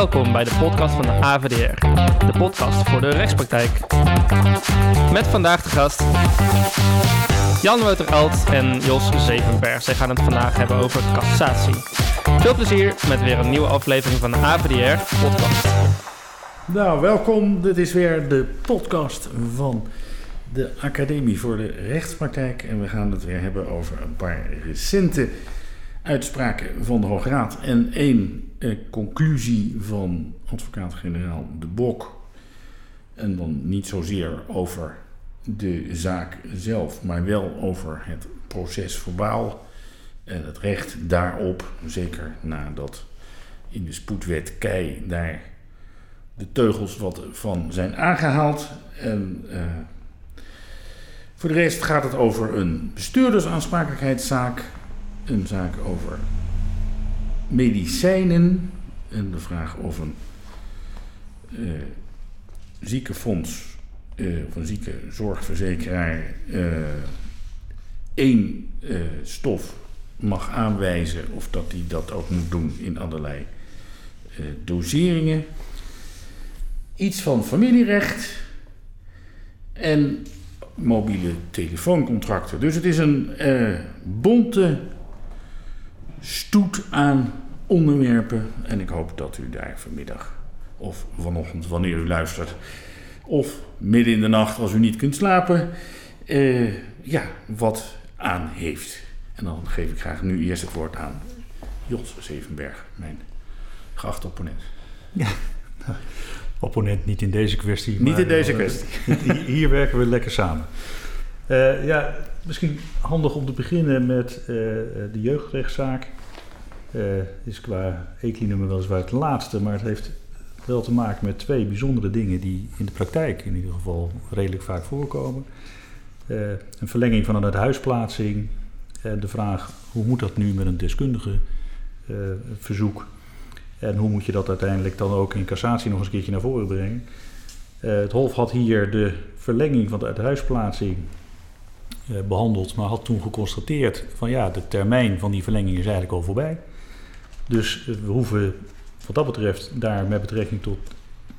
Welkom bij de podcast van de AVDR, de podcast voor de rechtspraktijk. Met vandaag de gast Jan Wouter en Jos Zevenberg. Zij gaan het vandaag hebben over cassatie. Veel plezier met weer een nieuwe aflevering van de AVDR podcast. Nou, welkom. Dit is weer de podcast van de Academie voor de Rechtspraktijk. En we gaan het weer hebben over een paar recente uitspraken van de Hoge Raad. En één eh, conclusie van advocaat-generaal De Bok. En dan niet zozeer over de zaak zelf, maar wel over het proces verbaal en het recht daarop. Zeker nadat in de spoedwet Kei daar de teugels wat van zijn aangehaald. En uh, voor de rest gaat het over een bestuurdersaansprakelijkheidszaak, een zaak over medicijnen en de vraag of een uh, ziekenfonds uh, of een ziekenzorgverzekeraar één stof mag aanwijzen of dat hij dat ook moet doen in allerlei doseringen. Iets van familierecht en mobiele telefooncontracten. Dus het is een bonte stoet aan onderwerpen. En ik hoop dat u daar vanmiddag of vanochtend, wanneer u luistert, of midden in de nacht als u niet kunt slapen, uh, ja, wat aan heeft. En dan geef ik graag nu eerst het woord aan Jos Zevenberg, mijn geachte opponent. Ja, opponent niet in deze kwestie. Niet in deze kwestie. Hier werken we lekker samen. Uh, ja, misschien handig om te beginnen met uh, de jeugdrechtszaak. Uh, is qua ECLI-nummer weliswaar het laatste, maar het heeft wel te maken met twee bijzondere dingen die in de praktijk in ieder geval redelijk vaak voorkomen. een verlenging van een huisplaatsing en de vraag hoe moet dat nu met een deskundige verzoek en hoe moet je dat uiteindelijk dan ook in cassatie nog eens een keertje naar voren brengen? Het Hof had hier de verlenging van de uithuisplaatsing behandeld, maar had toen geconstateerd van ja, de termijn van die verlenging is eigenlijk al voorbij. Dus uh, we hoeven wat dat betreft daar met betrekking tot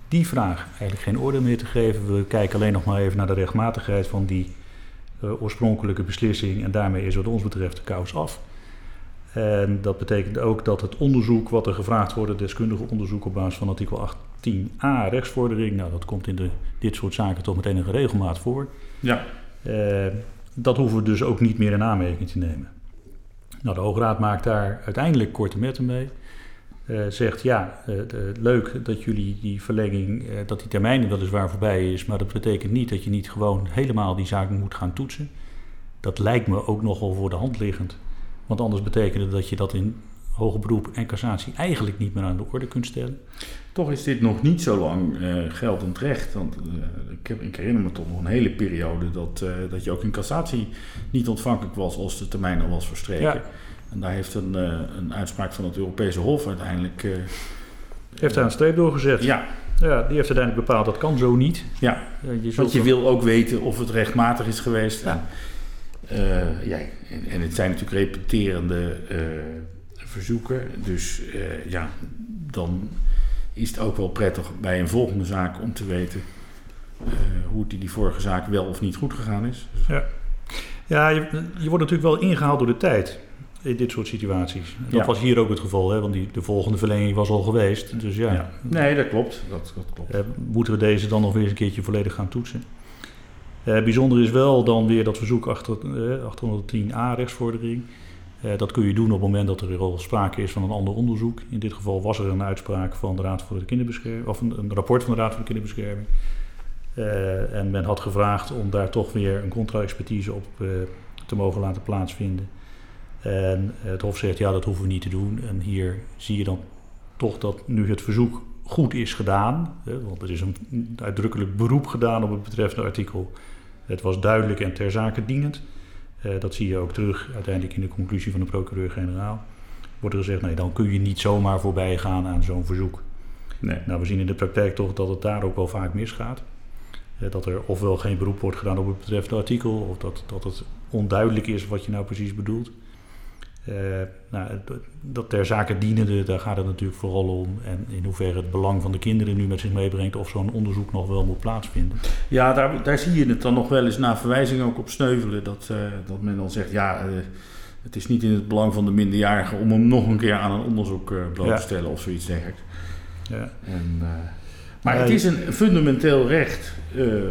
die vraag eigenlijk geen orde meer te geven. We kijken alleen nog maar even naar de rechtmatigheid van die oorspronkelijke beslissing en daarmee is wat ons betreft de kous af. En dat betekent ook dat het onderzoek wat er gevraagd wordt, het deskundige onderzoek op basis van artikel 18a rechtsvordering, nou dat komt in de, dit soort zaken toch met enige regelmaat voor. Ja. Uh, dat hoeven we dus ook niet meer in aanmerking te nemen. Nou, de Hoge Raad maakt daar uiteindelijk korte metten mee. Uh, zegt ja, de, leuk dat jullie die verlenging, dat die termijn weliswaar voorbij is, maar dat betekent niet dat je niet gewoon helemaal die zaak moet gaan toetsen. Dat lijkt me ook nogal voor de hand liggend. Want anders betekende dat je dat in hoger beroep en cassatie eigenlijk niet meer aan de orde kunt stellen. Toch is dit nog niet zo lang uh, geldend recht. Want uh, ik, heb, ik, herinner me toch nog een hele periode dat, uh, dat je ook in cassatie niet ontvankelijk was als de termijn al was verstreken. Ja. En daar heeft een, een uitspraak van het Europese Hof uiteindelijk. heeft daar een streep doorgezet. Ja. Ja, die heeft uiteindelijk bepaald dat kan zo niet. Ja, je want je wil ook weten of het rechtmatig is geweest. Ja. Ja, en, en, het zijn natuurlijk repeterende verzoeken. Dus uh, ja, dan is het ook wel prettig bij een volgende zaak om te weten hoe die, die vorige zaak wel of niet goed gegaan is. Ja, ja je, je, wordt natuurlijk wel ingehaald door de tijd in dit soort situaties. Dat ja. was hier ook het geval, hè, want die, de volgende verlenging was al geweest. Dus ja. ja. Nee, dat klopt. Dat, dat klopt. moeten we deze dan nog weer eens een keertje volledig gaan toetsen? Uh, bijzonder is wel dan weer dat verzoek achter, uh, 810a rechtsvordering. Uh, dat kun je doen op het moment dat er al sprake is van een ander onderzoek. In dit geval was er een uitspraak van de Raad voor de Kinderbescherming, of een, een rapport van de Raad voor de Kinderbescherming. Uh, en men had gevraagd om daar toch weer een contra-expertise op te mogen laten plaatsvinden. En het Hof zegt ja, dat hoeven we niet te doen. En hier zie je dan toch dat nu het verzoek goed is gedaan, want er is een uitdrukkelijk beroep gedaan op het betreffende artikel het was duidelijk en ter zake dienend. Uh, dat zie je ook terug uiteindelijk in de conclusie van de procureur-generaal. Wordt er gezegd, nee, dan kun je niet zomaar voorbij gaan aan zo'n verzoek. Nee. Nou, we zien in de praktijk toch dat het daar ook wel vaak misgaat. Uh, dat er ofwel geen beroep wordt gedaan op het betreffende artikel, of dat, dat het onduidelijk is wat je nou precies bedoelt. Uh, nou, dat ter zake dienende, daar gaat het natuurlijk vooral om. En in hoeverre het belang van de kinderen nu met zich meebrengt of zo'n onderzoek nog wel moet plaatsvinden. Ja, daar, daar zie je het dan nog wel eens na verwijzing ook op sneuvelen. Dat, uh, dat men dan zegt, ja, uh, het is niet in het belang van de minderjarige om hem nog een keer aan een onderzoek bloot te stellen ja. of zoiets dergelijks. Ja. En, maar het is een fundamenteel recht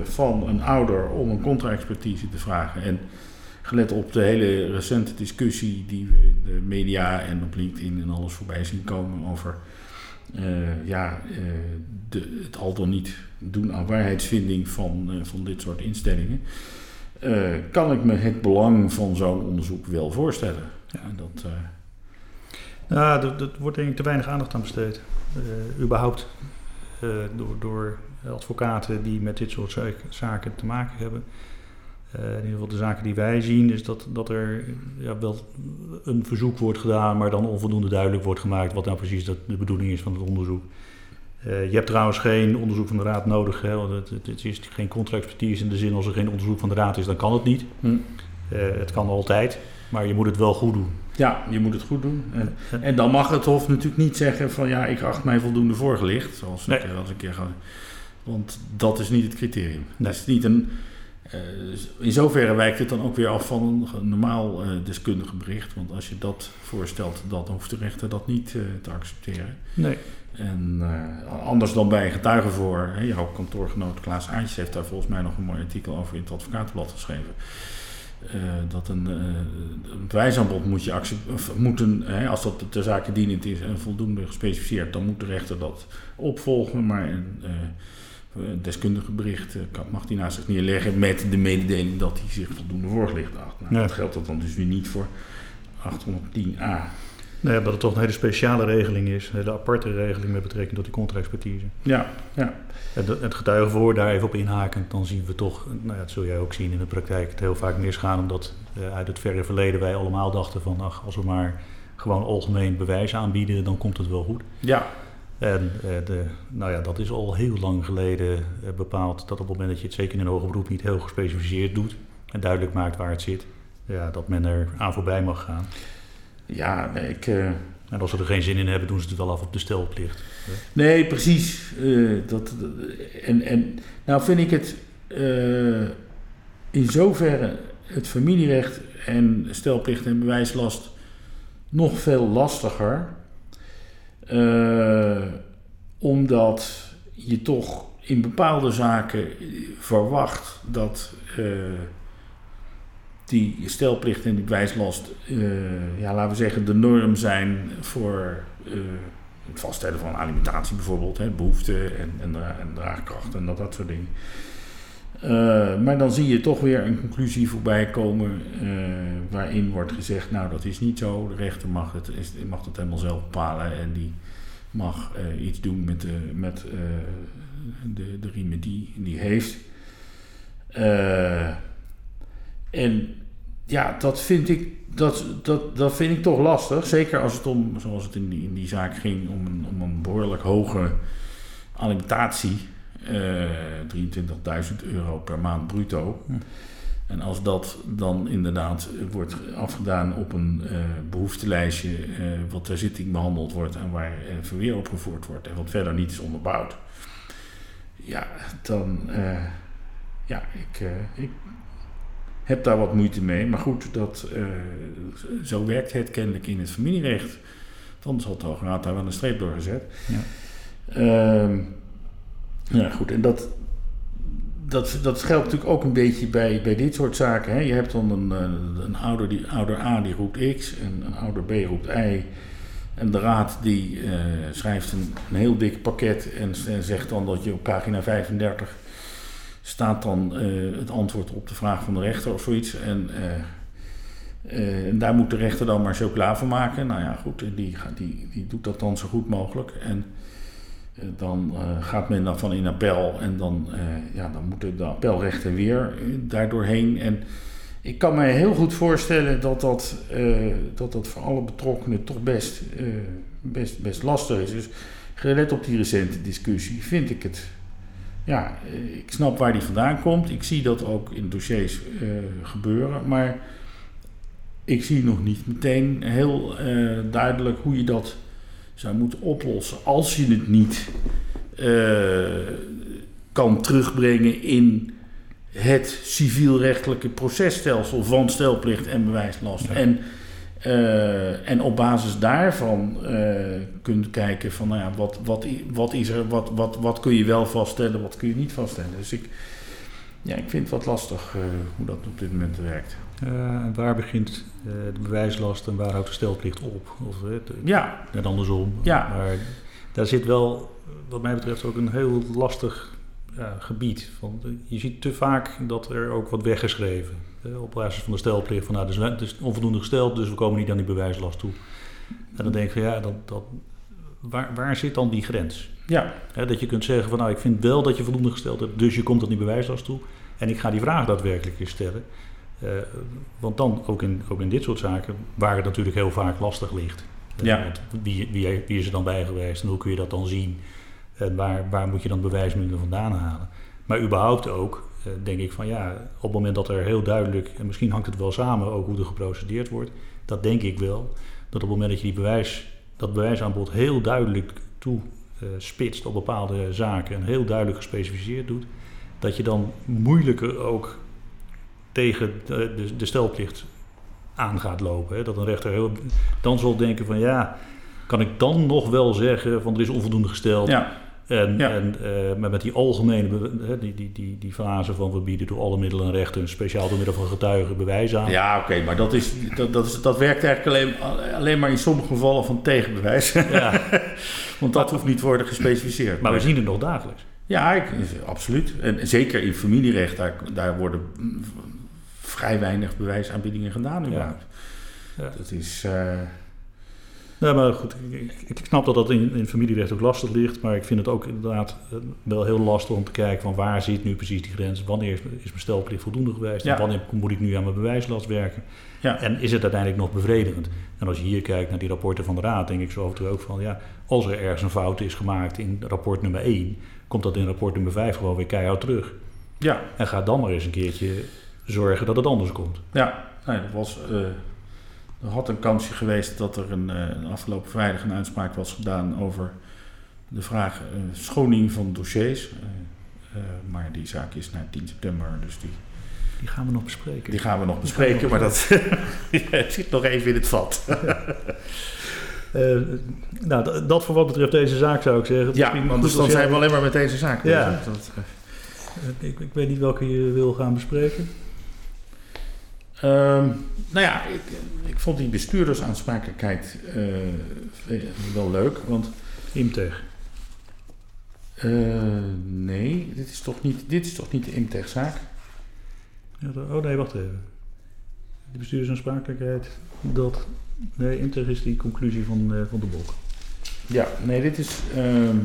van een ouder om een contra-expertise te vragen. En gelet op de hele recente discussie die we in de media en op LinkedIn en alles voorbij zien komen over uh, ja, uh, de, het al dan niet doen aan waarheidsvinding van, uh, van dit soort instellingen, kan ik me het belang van zo'n onderzoek wel voorstellen. Ja, dat, ja, er, er, wordt denk ik te weinig aandacht aan besteed. überhaupt door, door advocaten die met dit soort zaken te maken hebben. Uh, in ieder geval de zaken die wij zien, is dat, dat er ja, wel een verzoek wordt gedaan, maar dan onvoldoende duidelijk wordt gemaakt wat nou precies de bedoeling is van het onderzoek. Uh, je hebt trouwens geen onderzoek van de raad nodig. Hè, want het, het, is geen contra-expertise in de zin als er geen onderzoek van de raad is, dan kan het niet. Hm. Uh, het kan altijd, maar je moet het wel goed doen. Ja, je moet het goed doen. En, en dan mag het Hof natuurlijk niet zeggen van ja, ik acht mij voldoende voorgelicht, zoals nee. ik als een keer ga. Want dat is niet het criterium. Nee. Dat is niet een in zoverre wijkt het dan ook weer af van een normaal uh, deskundige bericht. Want als je dat voorstelt, dan hoeft de rechter dat niet uh, te accepteren. Nee. En anders dan bij een getuigenvoor. Hè, jouw kantoorgenoot Klaas Aantjes heeft daar volgens mij nog een mooi artikel over in het advocatenblad geschreven. dat een, een bewijsaanbod moet je accepteren, als dat ter zake dienend is en voldoende gespecificeerd, dan moet de rechter dat opvolgen. Maar een, deskundige bericht mag hij naast zich neerleggen met de mededeling dat hij zich voldoende voorgelicht acht. Nou, Dat geldt dat dan dus weer niet voor 810a. Nee, omdat het toch een hele speciale regeling is, een hele aparte regeling met betrekking tot die contra-expertise. Ja, ja. En het getuigenvoor daar even op inhakend, dan zien we toch, nou ja, dat zul jij ook zien in de praktijk, het heel vaak misgaan, omdat uh, uit het verre verleden wij allemaal dachten van, ach, als we maar gewoon algemeen bewijs aanbieden, dan komt het wel goed. Ja, en uh, de, nou ja, dat is al heel lang geleden uh, bepaald dat op het moment dat je het zeker in een hoger beroep niet heel gespecificeerd doet en duidelijk maakt waar het zit, ja, dat men er aan voorbij mag gaan. Ja, nee, ik. Uh... En als ze er geen zin in hebben, doen ze het wel af op de stelplicht. Nee, precies. dat, en, en nou vind ik het in zoverre het familierecht en stelplicht en bewijslast nog veel lastiger uh, omdat je toch in bepaalde zaken verwacht dat uh, die stelplicht en die wijslast, uh, ja, laten we zeggen, de norm zijn voor het vaststellen van alimentatie bijvoorbeeld, hè, behoeften en, en, en draagkracht en dat, dat soort dingen. Uh, maar dan zie je toch weer een conclusie voorbij komen uh, waarin wordt gezegd, nou dat is niet zo, de rechter mag het, is, mag het helemaal zelf bepalen en die mag uh, iets doen met de, met, de, de riemen die die heeft. en ja, dat vind, ik, dat, dat, dat vind ik toch lastig, zeker als het om, zoals het in die, in die zaak ging, om een, om een behoorlijk hoge alimentatie 23.000 euro per maand bruto. Hm. En als dat dan inderdaad wordt afgedaan op een uh, behoeftelijstje, uh, wat ter zitting behandeld wordt en waar uh, verweer opgevoerd wordt en wat verder niet is onderbouwd, ja, dan, ja, ik, ik heb daar wat moeite mee. Maar goed, dat, zo werkt het kennelijk in het familierecht. Anders had de Hoge Raad daar wel een streep door gezet. Ja. Ehm, ja, goed. En dat, dat, dat geldt natuurlijk ook een beetje bij, bij dit soort zaken. Hè. Je hebt dan een, eh, een ouder, die, ouder A die roept X en een ouder B roept Y. En de raad die uh, schrijft een, een, heel dik pakket en, zegt dan dat je op pagina 35 staat dan uh, het antwoord op de vraag van de rechter of zoiets. En, en daar moet de rechter dan maar chocola van maken. Nou ja, goed, die, die, die doet dat dan zo goed mogelijk. En eh, dan uh, gaat men daarvan in appel en dan, uh, ja, dan moeten de appelrechten weer daardoorheen. En ik kan me heel goed voorstellen dat dat, dat, dat voor alle betrokkenen toch best, best, best lastig is. Dus gelet op die recente discussie vind ik het. Ja, ik snap waar die vandaan komt. Ik zie dat ook in dossiers gebeuren. Maar ik zie nog niet meteen heel eh, duidelijk hoe je dat zou moeten oplossen. Als je het niet eh, kan terugbrengen in het civielrechtelijke processtelsel van stelplicht en bewijslast. Ja. En, eh, en op basis daarvan eh, kunt kijken van nou ja, wat, wat, wat is er, wat, wat, wat kun je wel vaststellen, wat kun je niet vaststellen. Dus ik, ja, ik vind het wat lastig hoe dat op dit moment werkt. En waar begint eh, de bewijslast en waar houdt de stelplicht op? Of eh, Ja, net andersom. Ja. Maar daar zit wel, wat mij betreft, ook een heel lastig ja, gebied. Want je ziet te vaak dat er ook wordt weggeschreven. eh, op basis van de stelplicht. Van, nou, dus het is onvoldoende gesteld, dus we komen niet aan die bewijslast toe. En dan denk ik van ja, dat, dat, waar, waar zit dan die grens? ja, dat je kunt zeggen van nou, ik vind wel dat je voldoende gesteld hebt, dus je komt tot die bewijslast toe. En ik ga die vraag daadwerkelijk eens stellen. Eh, want dan, ook in, ook in dit soort zaken, waar het natuurlijk heel vaak lastig ligt. Eh, Ja. want wie, wie, wie is er dan bij geweest en hoe kun je dat dan zien? En waar, waar moet je dan bewijsmiddelen vandaan halen? Maar überhaupt ook, eh, denk ik van ja, op het moment dat er heel duidelijk, en misschien hangt het wel samen ook hoe er geprocedeerd wordt, dat denk ik wel, dat op het moment dat je die bewijs, dat bewijsaanbod heel duidelijk toe eh, spitst op bepaalde zaken en heel duidelijk gespecificeerd doet, dat je dan moeilijker ook tegen de, de, de stelplicht aan gaat lopen. Hè? Dat een rechter heel, dan zal denken van ja, kan ik dan nog wel zeggen van er is onvoldoende gesteld. ja, En, Ja. en, eh, maar met die algemene, die, die, die, die fase van we bieden door alle middelen een rechter, speciaal door middel van getuigen, bewijs aan. ja oké, maar dat, is, dat, dat, is, dat werkt eigenlijk alleen, alleen maar in sommige gevallen van tegenbewijs. Ja, Want dat hoeft niet te worden gespecificeerd. maar we zien het nog dagelijks. Ja, ik, absoluut. En zeker in familierecht, daar, daar worden vrij weinig bewijsaanbiedingen gedaan überhaupt. Ja. Dat is... Nee, maar goed, ik, ik- snap dat dat in, in familierecht ook lastig ligt, maar ik vind het ook inderdaad eh, wel heel lastig om te kijken van waar zit nu precies die grens, wanneer is, is mijn stelplicht voldoende geweest Ja. en wanneer moet ik nu aan mijn bewijslast werken ja, en is het uiteindelijk nog bevredigend. En als je hier kijkt naar die rapporten van de Raad, denk ik zo af en toe ook van ja, als er ergens een fout is gemaakt in rapport nummer 1, komt dat in rapport nummer 5 gewoon weer keihard terug. ja, En ga dan maar eens een keertje zorgen dat het anders komt. ja. Nee, dat was, eh, er had een kansje geweest dat er een, eh, een afgelopen vrijdag een uitspraak was gedaan over de vraag eh, schoning van dossiers. Maar die zaak is naar 10 september, dus die, Die gaan we nog bespreken. die gaan we nog bespreken. Maar dat zit nog even in het vat. Eh, nou, dat voor wat betreft deze zaak zou ik zeggen. Ja, want dus dan jij- zijn we alleen maar met deze zaak Ja. Dat, Ik, ik weet niet welke je wil gaan bespreken. Ehm, nou ja, ik, ik vond die bestuurdersaansprakelijkheid eh, wel leuk. Want Imtech. eh, nee, dit is toch niet, dit is toch niet de Imtech-zaak? Ja, oh nee, wacht even. De bestuurdersaansprakelijkheid, dat... Nee, Imtech is die conclusie van, eh, van de Bok. Ja, nee, dit is. ehm,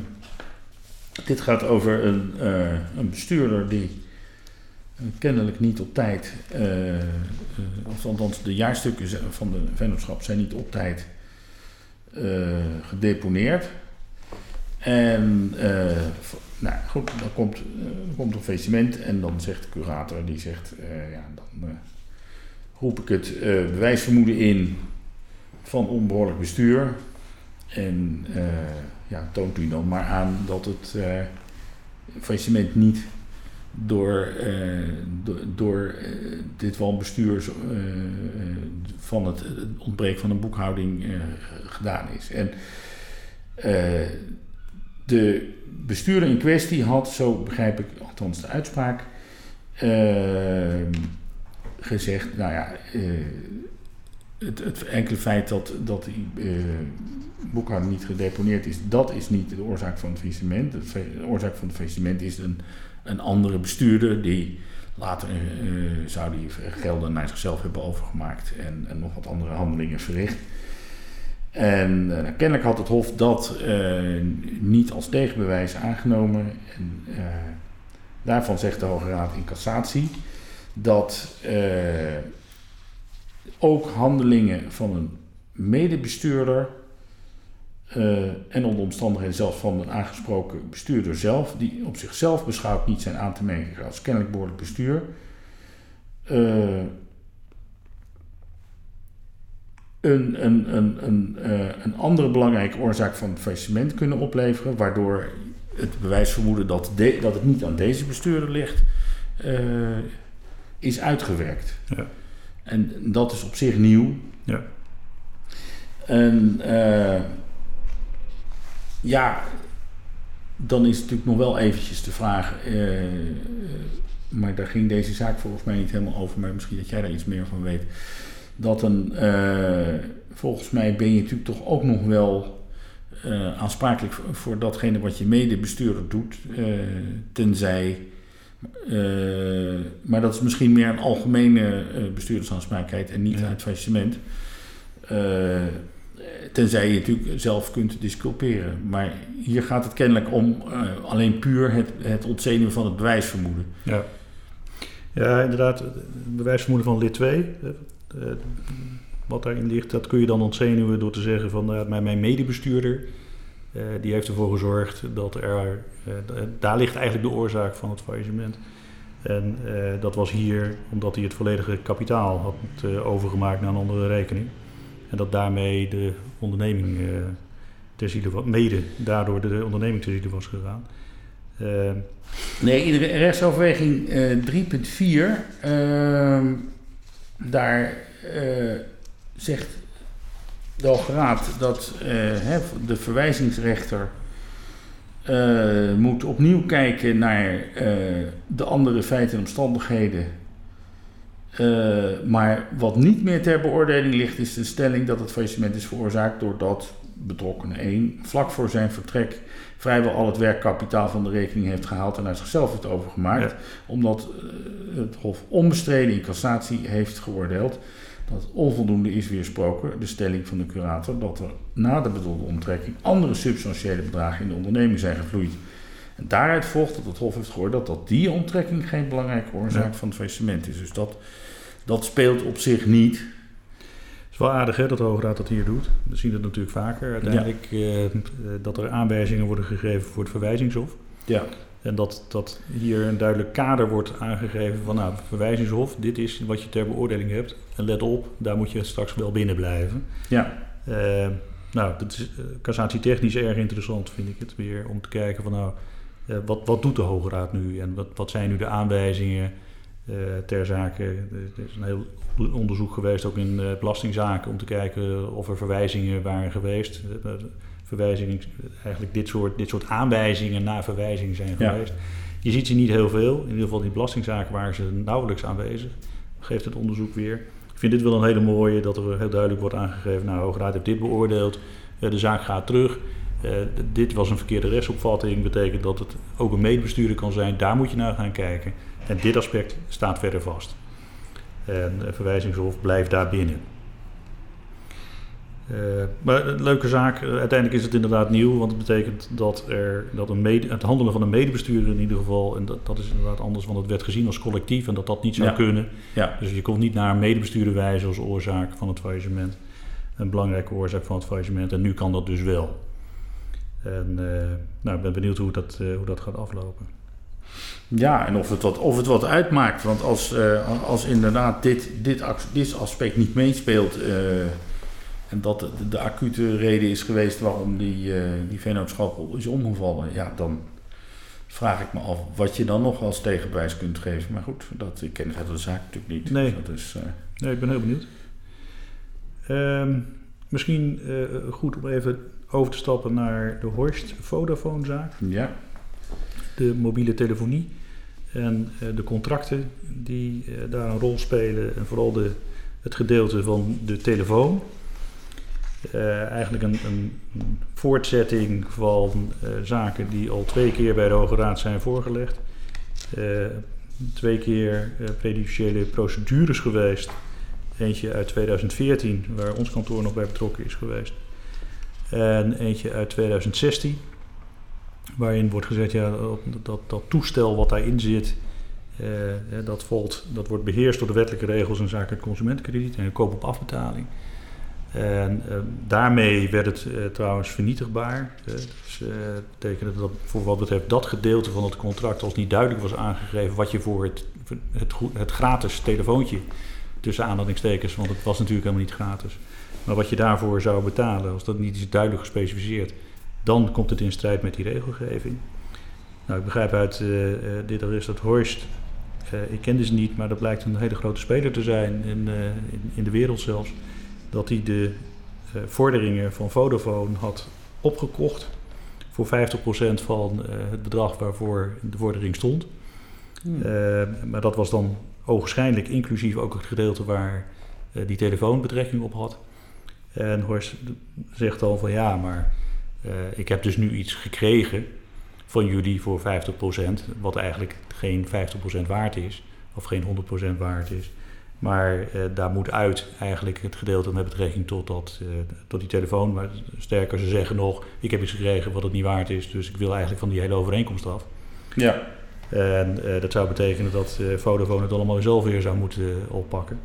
dit gaat over een, een bestuurder die kennelijk niet op tijd. eh, eh, of althans, de jaarstukken van de vennootschap zijn niet op tijd eh, gedeponeerd. En eh, nou goed, dan komt, eh, komt een faillissement en dan zegt de curator, die zegt, eh, ja, dan eh, roep ik het eh, bewijsvermoeden in van onbehoorlijk bestuur. En eh, ja, toont u dan maar aan dat het eh faillissement niet door, eh, door, door eh, dit wanbestuur eh, eh, van het, ontbreken van een boekhouding gedaan is. En de bestuurder in kwestie had, zo begrijp ik althans de uitspraak, gezegd, nou ja, het, het enkele feit dat, dat die boekhouding niet gedeponeerd is, dat is niet de oorzaak van het faillissement. De, de oorzaak van het faillissement is een, een andere bestuurder die later eh, zou die gelden naar zichzelf hebben overgemaakt en, nog wat andere handelingen verricht. En eh, nou, kennelijk had het Hof dat eh, niet als tegenbewijs aangenomen. En daarvan zegt de Hoge Raad in cassatie dat ook handelingen van een medebestuurder eh, en onder omstandigheden zelfs van een aangesproken bestuurder zelf, die op zichzelf beschouwd niet zijn aan te merken als kennelijk behoorlijk bestuur, eh, een, een, een, een, eh, een andere belangrijke oorzaak van het faillissement kunnen opleveren, waardoor het bewijsvermoeden dat, de, dat het niet aan deze bestuurder ligt, is uitgewerkt. Ja. En dat is op zich nieuw. Ja. En ja, dan is het natuurlijk nog wel eventjes de vraag, eh, eh, maar daar ging deze zaak volgens mij niet helemaal over, maar misschien dat jij daar iets meer van weet. Dat een, eh, volgens mij ben je natuurlijk toch ook nog wel aansprakelijk voor, voor datgene wat je medebestuurder doet, tenzij. maar dat is misschien meer een algemene bestuurdersaansprakelijkheid en niet Ja. uit faillissement. Tenzij je natuurlijk zelf kunt disculperen. Maar hier gaat het kennelijk om eh, alleen puur het, het ontzenuwen van het bewijsvermoeden. Ja. ja, inderdaad. Het bewijsvermoeden van lid 2, eh, eh, wat daarin ligt, dat kun je dan ontzenuwen door te zeggen van nou, mijn, mijn medebestuurder, eh, die heeft ervoor gezorgd dat er, daar ligt eigenlijk de oorzaak van het faillissement. En dat was hier omdat hij het volledige kapitaal had overgemaakt naar een andere rekening. En dat daarmee de onderneming eh ter ziele was, mede daardoor de onderneming ter ziele was gegaan. Eh, Nee, iedere rechtsoverweging eh 3.4, ehm, daar zegt de Hoge Raad dat de verwijzingsrechter moet opnieuw kijken naar de andere feiten en omstandigheden. Eh, maar wat niet meer ter beoordeling ligt, is de stelling dat het faillissement is veroorzaakt doordat betrokkenen 1 vlak voor zijn vertrek vrijwel al het werkkapitaal van de rekening heeft gehaald en uit zichzelf heeft overgemaakt. Ja. Omdat eh, het Hof onbestreden in cassatie heeft geoordeeld dat onvoldoende is weersproken de stelling van de curator dat er na de bedoelde omtrekking andere substantiële bedragen in de onderneming zijn gevloeid. En daaruit volgt dat het Hof heeft geoordeeld dat die omtrekking geen belangrijke oorzaak Ja. van het faillissement is. Dus dat, dat speelt op zich niet. Het is wel aardig hè, dat de Hoge Raad dat hier doet. We zien het natuurlijk vaker. Uiteindelijk eh, eh, dat er aanwijzingen worden gegeven voor het verwijzingshof. Ja. En dat, dat hier een duidelijk kader wordt aangegeven van nou, verwijzingshof, dit is wat je ter beoordeling hebt. En let op, daar moet je straks wel binnen blijven. Ja. Eh, nou, dat is uh, cassatietechnisch erg interessant, vind ik het weer, om te kijken van nou, wat, wat doet de Hoge Raad nu en wat, wat zijn nu de aanwijzingen ter zake. Er is een heel onderzoek geweest, ook in uh, belastingzaken, om te kijken of er verwijzingen waren geweest. Uh, verwijzingen, eigenlijk dit soort, dit soort aanwijzingen naar verwijzing zijn Ja. geweest. Je ziet ze niet heel veel. In ieder geval die belastingzaken waren ze nauwelijks aanwezig. Geeft het onderzoek weer. Ik vind dit wel een hele mooie, dat er heel duidelijk wordt aangegeven... nou, Hoge Raad heeft dit beoordeeld, de zaak gaat terug... Uh, dit was een verkeerde rechtsopvatting, betekent dat het ook een medebestuurder kan zijn. Daar moet je naar gaan kijken. En dit aspect staat verder vast. En verwijzingshof blijft daar binnen. Uh, maar een leuke zaak, uh, uiteindelijk is het inderdaad nieuw, want het betekent dat, er, dat een mede, het handelen van een medebestuurder in ieder geval, en dat, dat is inderdaad anders, want het werd gezien als collectief en dat dat niet zou Ja. kunnen. Ja. Dus je kon niet naar een medebestuurder wijzen als oorzaak van het faillissement, een belangrijke oorzaak van het faillissement, en nu kan dat dus wel. En uh, nou, ik ben benieuwd hoe dat, uh, hoe dat gaat aflopen. Ja, en of het wat, of het wat uitmaakt. Want als, uh, als inderdaad dit, dit, dit aspect niet meespeelt. Uh, en dat de, de, acute reden is geweest waarom die, uh, die vennootschap is omgevallen. Ja, dan vraag ik me af wat je dan nog als tegenbewijs kunt geven. Maar goed, dat, ik ken verder de zaak natuurlijk niet. Nee, dus dat is, nee ik ben heel benieuwd. Um, misschien goed om even over te stappen naar de Horst Vodafone-zaak. Ja. De mobiele telefonie en uh, de contracten die uh, daar een rol spelen. En vooral de, het gedeelte van de telefoon. Uh, eigenlijk een, een, een, voortzetting van zaken die al twee keer bij de Hoge Raad zijn voorgelegd. twee keer prejudiciële procedures geweest. Eentje uit 2014, waar ons kantoor nog bij betrokken is geweest. En eentje uit 2016, waarin wordt gezegd, ja, dat, dat, dat toestel wat daarin zit, uh, dat, valt, dat wordt beheerst door de wettelijke regels in zaken consumentenkrediet en koop op afbetaling. En uh, daarmee werd het uh, trouwens vernietigbaar. dus betekende dat voor wat betreft dat gedeelte van het contract, als niet duidelijk was aangegeven wat je voor het, het, het gratis telefoontje, tussen aanhalingstekens, want het was natuurlijk helemaal niet gratis, Maar wat je daarvoor zou betalen, als dat niet is duidelijk gespecificeerd, dan komt het in strijd met die regelgeving. Nou, ik begrijp uit uh, uh, dit arrest dat Horst, uh, ik kende ze niet, maar dat blijkt een hele grote speler te zijn in, in, in, de wereld zelfs, dat hij de vorderingen van Vodafone had opgekocht voor 50% van het bedrag waarvoor de vordering stond. Hmm. maar dat was dan ogenschijnlijk inclusief ook het gedeelte waar die telefoon betrekking op had. En Horst zegt dan van ja, maar ik heb dus nu iets gekregen van jullie voor 50%, wat eigenlijk geen 50% waard is, of geen 100% waard is. Maar uh, daar moet uit eigenlijk het gedeelte met betrekking tot, dat, uh, tot die telefoon. Maar sterker, ze zeggen nog, ik heb iets gekregen wat het niet waard is, dus ik wil eigenlijk van die hele overeenkomst af. Ja. En dat zou betekenen dat Vodafone het allemaal zelf weer zou moeten oppakken.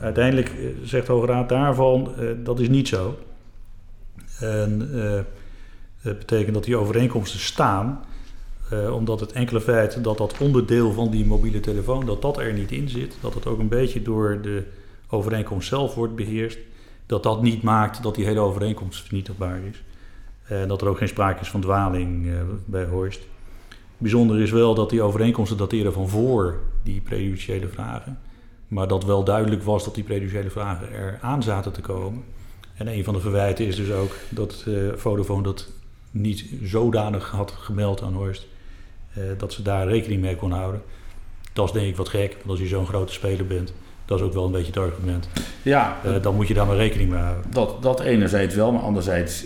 uiteindelijk zegt de Hoge Raad daarvan, dat is niet zo. En dat betekent dat die overeenkomsten staan, uh, omdat het enkele feit dat dat onderdeel van die mobiele telefoon, dat dat er niet in zit, dat het ook een beetje door de overeenkomst zelf wordt beheerst, dat dat niet maakt dat die hele overeenkomst vernietigbaar is. En dat er ook geen sprake is van dwaling uh, bij Horst. Bijzonder is wel dat die overeenkomsten dateren van voor die prejudiciële vragen. Maar dat wel duidelijk was dat die prejudiciële vragen er aan zaten te komen. En een van de verwijten is dus ook dat uh, Vodafone dat niet zodanig had gemeld aan Horst uh, dat ze daar rekening mee kon houden. Dat is denk ik wat gek, want als je zo'n grote speler bent, dat is ook wel een beetje het argument. Ja, uh, dan moet je daar maar rekening mee houden. Dat, dat enerzijds wel, maar anderzijds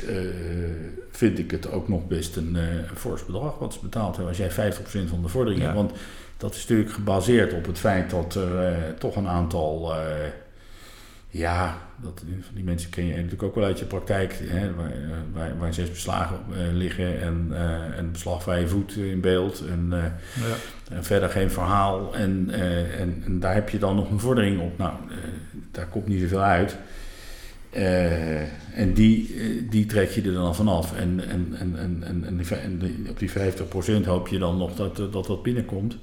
vind ik het ook nog best een fors bedrag wat ze betaald hebben als jij 50% van de vordering ja. hebt. Want dat is natuurlijk gebaseerd op het feit dat er toch een aantal ja, dat, die mensen ken je natuurlijk ook wel uit je praktijk, hè, waar, eh, waar, waar zes beslagen uh, liggen en, uh, en beslagvrije voet in beeld en, uh, ja. en, verder geen verhaal. En, en, en, daar heb je dan nog een vordering op. Nou, daar komt niet zoveel uit. en die, die trek je er dan vanaf. En, en, en, en, en, en, op die 50% hoop je dan nog dat, dat dat binnenkomt.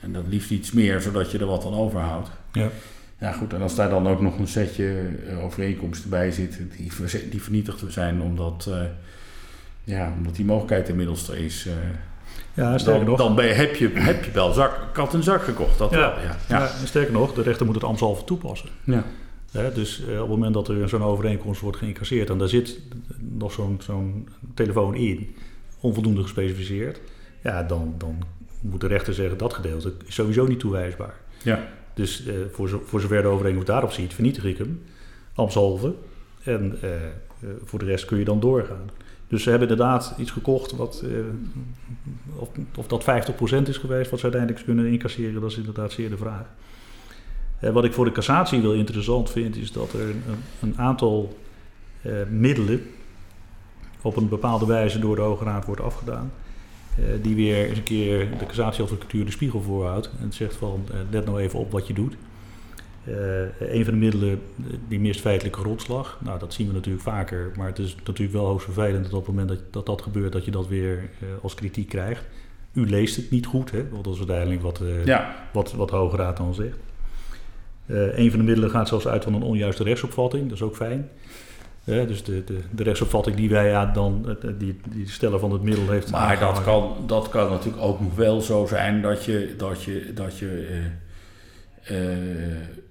En dat liefst iets meer, zodat je er wat aan overhoudt. Ja. Ja, goed, en als daar dan ook nog een setje eh, overeenkomsten bij zit die, die vernietigd zijn omdat, uh, ja, omdat die mogelijkheid inmiddels er is. Uh, ja, sterker dan, nog. Dan ben je, heb, je, heb je wel zak, kat en zak gekocht. Dat ja, wel, ja. ja. ja sterker nog, de rechter moet het ambtshalve toepassen. Ja. Dus uh, op het moment dat er zo'n overeenkomst wordt geïncasseerd en daar zit nog zo'n zo'n telefoon in, onvoldoende gespecificeerd, ja, dan, dan moet de rechter zeggen dat gedeelte is sowieso niet toewijsbaar. Ja. Dus uh, voor, voor zover de overeenkomst daarop ziet, vernietig ik hem, ambtshalve. En uh, voor de rest kun je dan doorgaan. Dus ze hebben inderdaad iets gekocht wat, of, of dat 50% is geweest wat ze uiteindelijk kunnen incasseren, dat is inderdaad zeer de vraag. wat ik voor de cassatie wel interessant vind, is dat er een, een aantal middelen op een bepaalde wijze door de Hoge Raad wordt afgedaan. Uh, die weer eens een keer de cassatieadvocatuur de spiegel voorhoudt. En zegt van, uh, let nou even op wat je doet. Uh, een van de middelen die mist feitelijke grondslag. Nou, dat zien we natuurlijk vaker. Maar het is natuurlijk wel hoogst vervelend dat op het moment dat dat, dat gebeurt... dat je dat weer als kritiek krijgt. U leest het niet goed, hè? Want dat is uiteindelijk wat, ja. wat, wat de Hoge Raad dan zegt. een van de middelen gaat zelfs uit van een onjuiste rechtsopvatting. Dat is ook fijn. Ja, dus de, de, de rechtsopvatting die wij ja, dan, die, die steller van het middel heeft. Maar dat kan, dat kan natuurlijk ook nog wel zo zijn dat je, dat je, dat je uh, uh,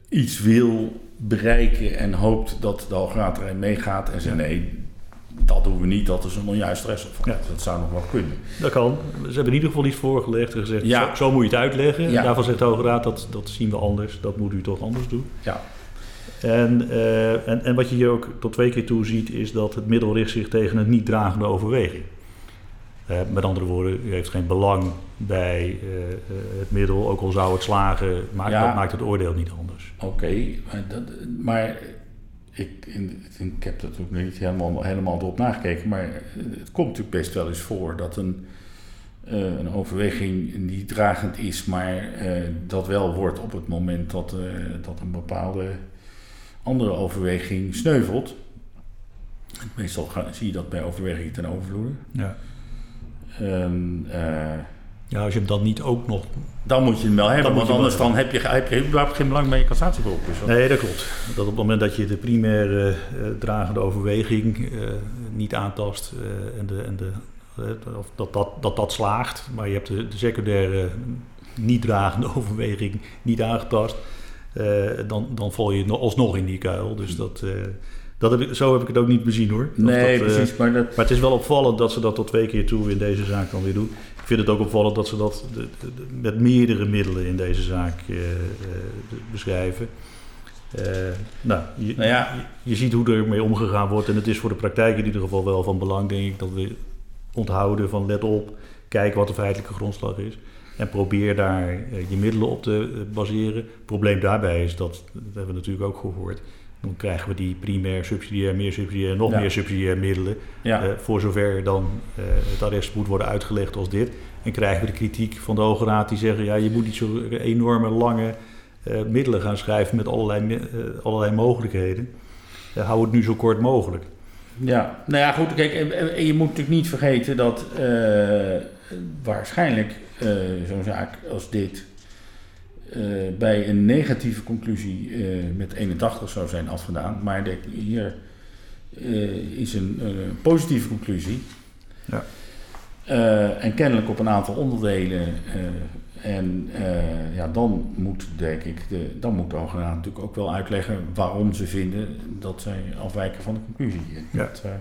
iets wil bereiken en hoopt dat de Hoograad erin meegaat en zegt nee, dat doen we niet, dat is een onjuiste rechtsopvatting. Ja. Dat zou nog wel kunnen. Dat kan. Ze hebben in ieder geval iets voorgelegd en gezegd, ja. zo, zo, moet je het uitleggen. Ja. Daarvan zegt de Hoge Raad, dat, dat zien we anders, dat moet u toch anders doen. Ja. En, uh, en, en wat je hier ook tot twee keer toe ziet, is dat het middel richt zich tegen een niet dragende overweging. Uh, met andere woorden, u heeft geen belang bij uh, het middel, ook al zou het slagen, maakt, ja. dat maakt het oordeel niet anders. Oké, okay, maar, maar, ik, in, ik heb dat ook niet helemaal, helemaal erop nagekeken, maar het komt natuurlijk best wel eens voor dat een, een overweging niet dragend is, maar dat wel wordt op het moment dat, dat een bepaalde andere overweging sneuvelt. Meestal ga, zie je dat bij overwegingen ten overvloede. Ja. Um, uh, ja, als je hem dan niet ook nog... Dan moet je hem wel hebben, want anders dan heb je, heb je überhaupt geen belang bij je cassatieberoep. Dus Nee, dat klopt. Dat op het moment dat je de primaire eh, dragende overweging eh, niet aantast eh, en, de, en de, eh, of dat, dat, dat dat slaagt, maar je hebt de, de secundaire niet dragende overweging niet aangetast, eh, dan, dan val je no- alsnog in die kuil. Dus dat, eh, dat heb ik, zo heb ik het ook niet bezien hoor. Of nee, dat, eh, precies. Maar dat, Maar het is wel opvallend dat ze dat tot twee keer toe in deze zaak dan weer doen. Ik vind het ook opvallend dat ze dat de- de- de- met meerdere middelen in deze zaak eh, eh, beschrijven. Eh, nou, je, nou ja, je, je ziet hoe er mee omgegaan wordt. En het is voor de praktijk in ieder geval wel van belang, denk ik, dat we onthouden van let op, kijk wat de feitelijke grondslag is. En probeer daar eh, je middelen op te eh, baseren. Het probleem daarbij is dat, dat hebben we natuurlijk ook gehoord, dan krijgen we die primair, subsidiair, meer subsidiair nog Ja. meer subsidiair middelen. ja. Eh, voor zover dan het arrest moet worden uitgelegd als dit. En krijgen we de kritiek van de Hoge Raad die zeggen... ja, je moet niet zo enorme lange middelen gaan schrijven met allerlei, allerlei mogelijkheden. Hou het nu zo kort mogelijk. Ja, nou ja, goed. Kijk, en, je moet natuurlijk niet vergeten dat waarschijnlijk zo'n zaak als dit eh, bij een negatieve conclusie eh, met 81 zou zijn afgedaan. Maar de, hier eh, is een eh, positieve conclusie. Ja. Eh, en kennelijk op een aantal onderdelen. eh, en eh, ja, dan moet, denk ik, de, dan moet de natuurlijk ook wel uitleggen waarom ze vinden dat zij afwijken van de conclusie. Ja. Dat, eh,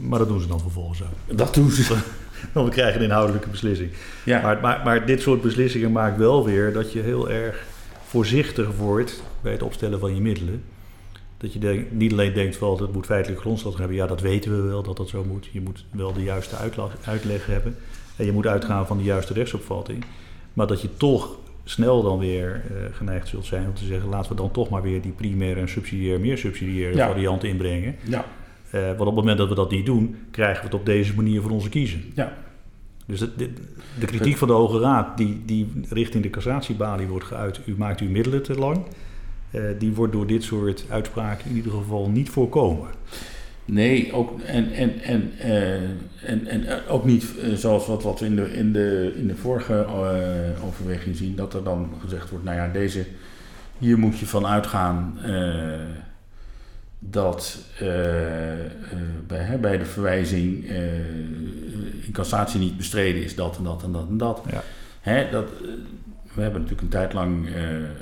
Maar dat doen ze dan vervolgens ook. dat doen ze. Want we krijgen een inhoudelijke beslissing. Ja, Maar, maar, maar dit soort beslissingen maakt wel weer dat je heel erg voorzichtig wordt bij het opstellen van je middelen. Dat je denk- niet alleen denkt van het moet feitelijk grondslag hebben. Ja, dat weten we wel dat dat zo moet. Je moet wel de juiste uitlag, uitleg hebben. En je moet uitgaan van de juiste rechtsopvatting. Maar dat je toch snel dan weer eh, geneigd zult zijn om te zeggen... laten we dan toch maar weer die primaire en subsidiair, meer subsidiaire Ja. variant inbrengen. ja, Eh, want op het moment dat we dat niet doen, krijgen we het op deze manier voor onze kiezen. ja. Dus de, de, de kritiek van de Hoge Raad, die, die richting de cassatiebalie wordt geuit, u maakt uw middelen te lang, eh, die wordt door dit soort uitspraken in ieder geval niet voorkomen. Nee, ook, en, en, en, eh, en, en ook niet zoals wat, wat we in de, in de, in de vorige overweging zien, dat er dan gezegd wordt, nou ja, deze, hier moet je van uitgaan dat eh, eh, bij, bij de verwijzing eh, in cassatie niet bestreden is dat en dat en dat en dat. Ja. Hè, dat we hebben natuurlijk een tijd lang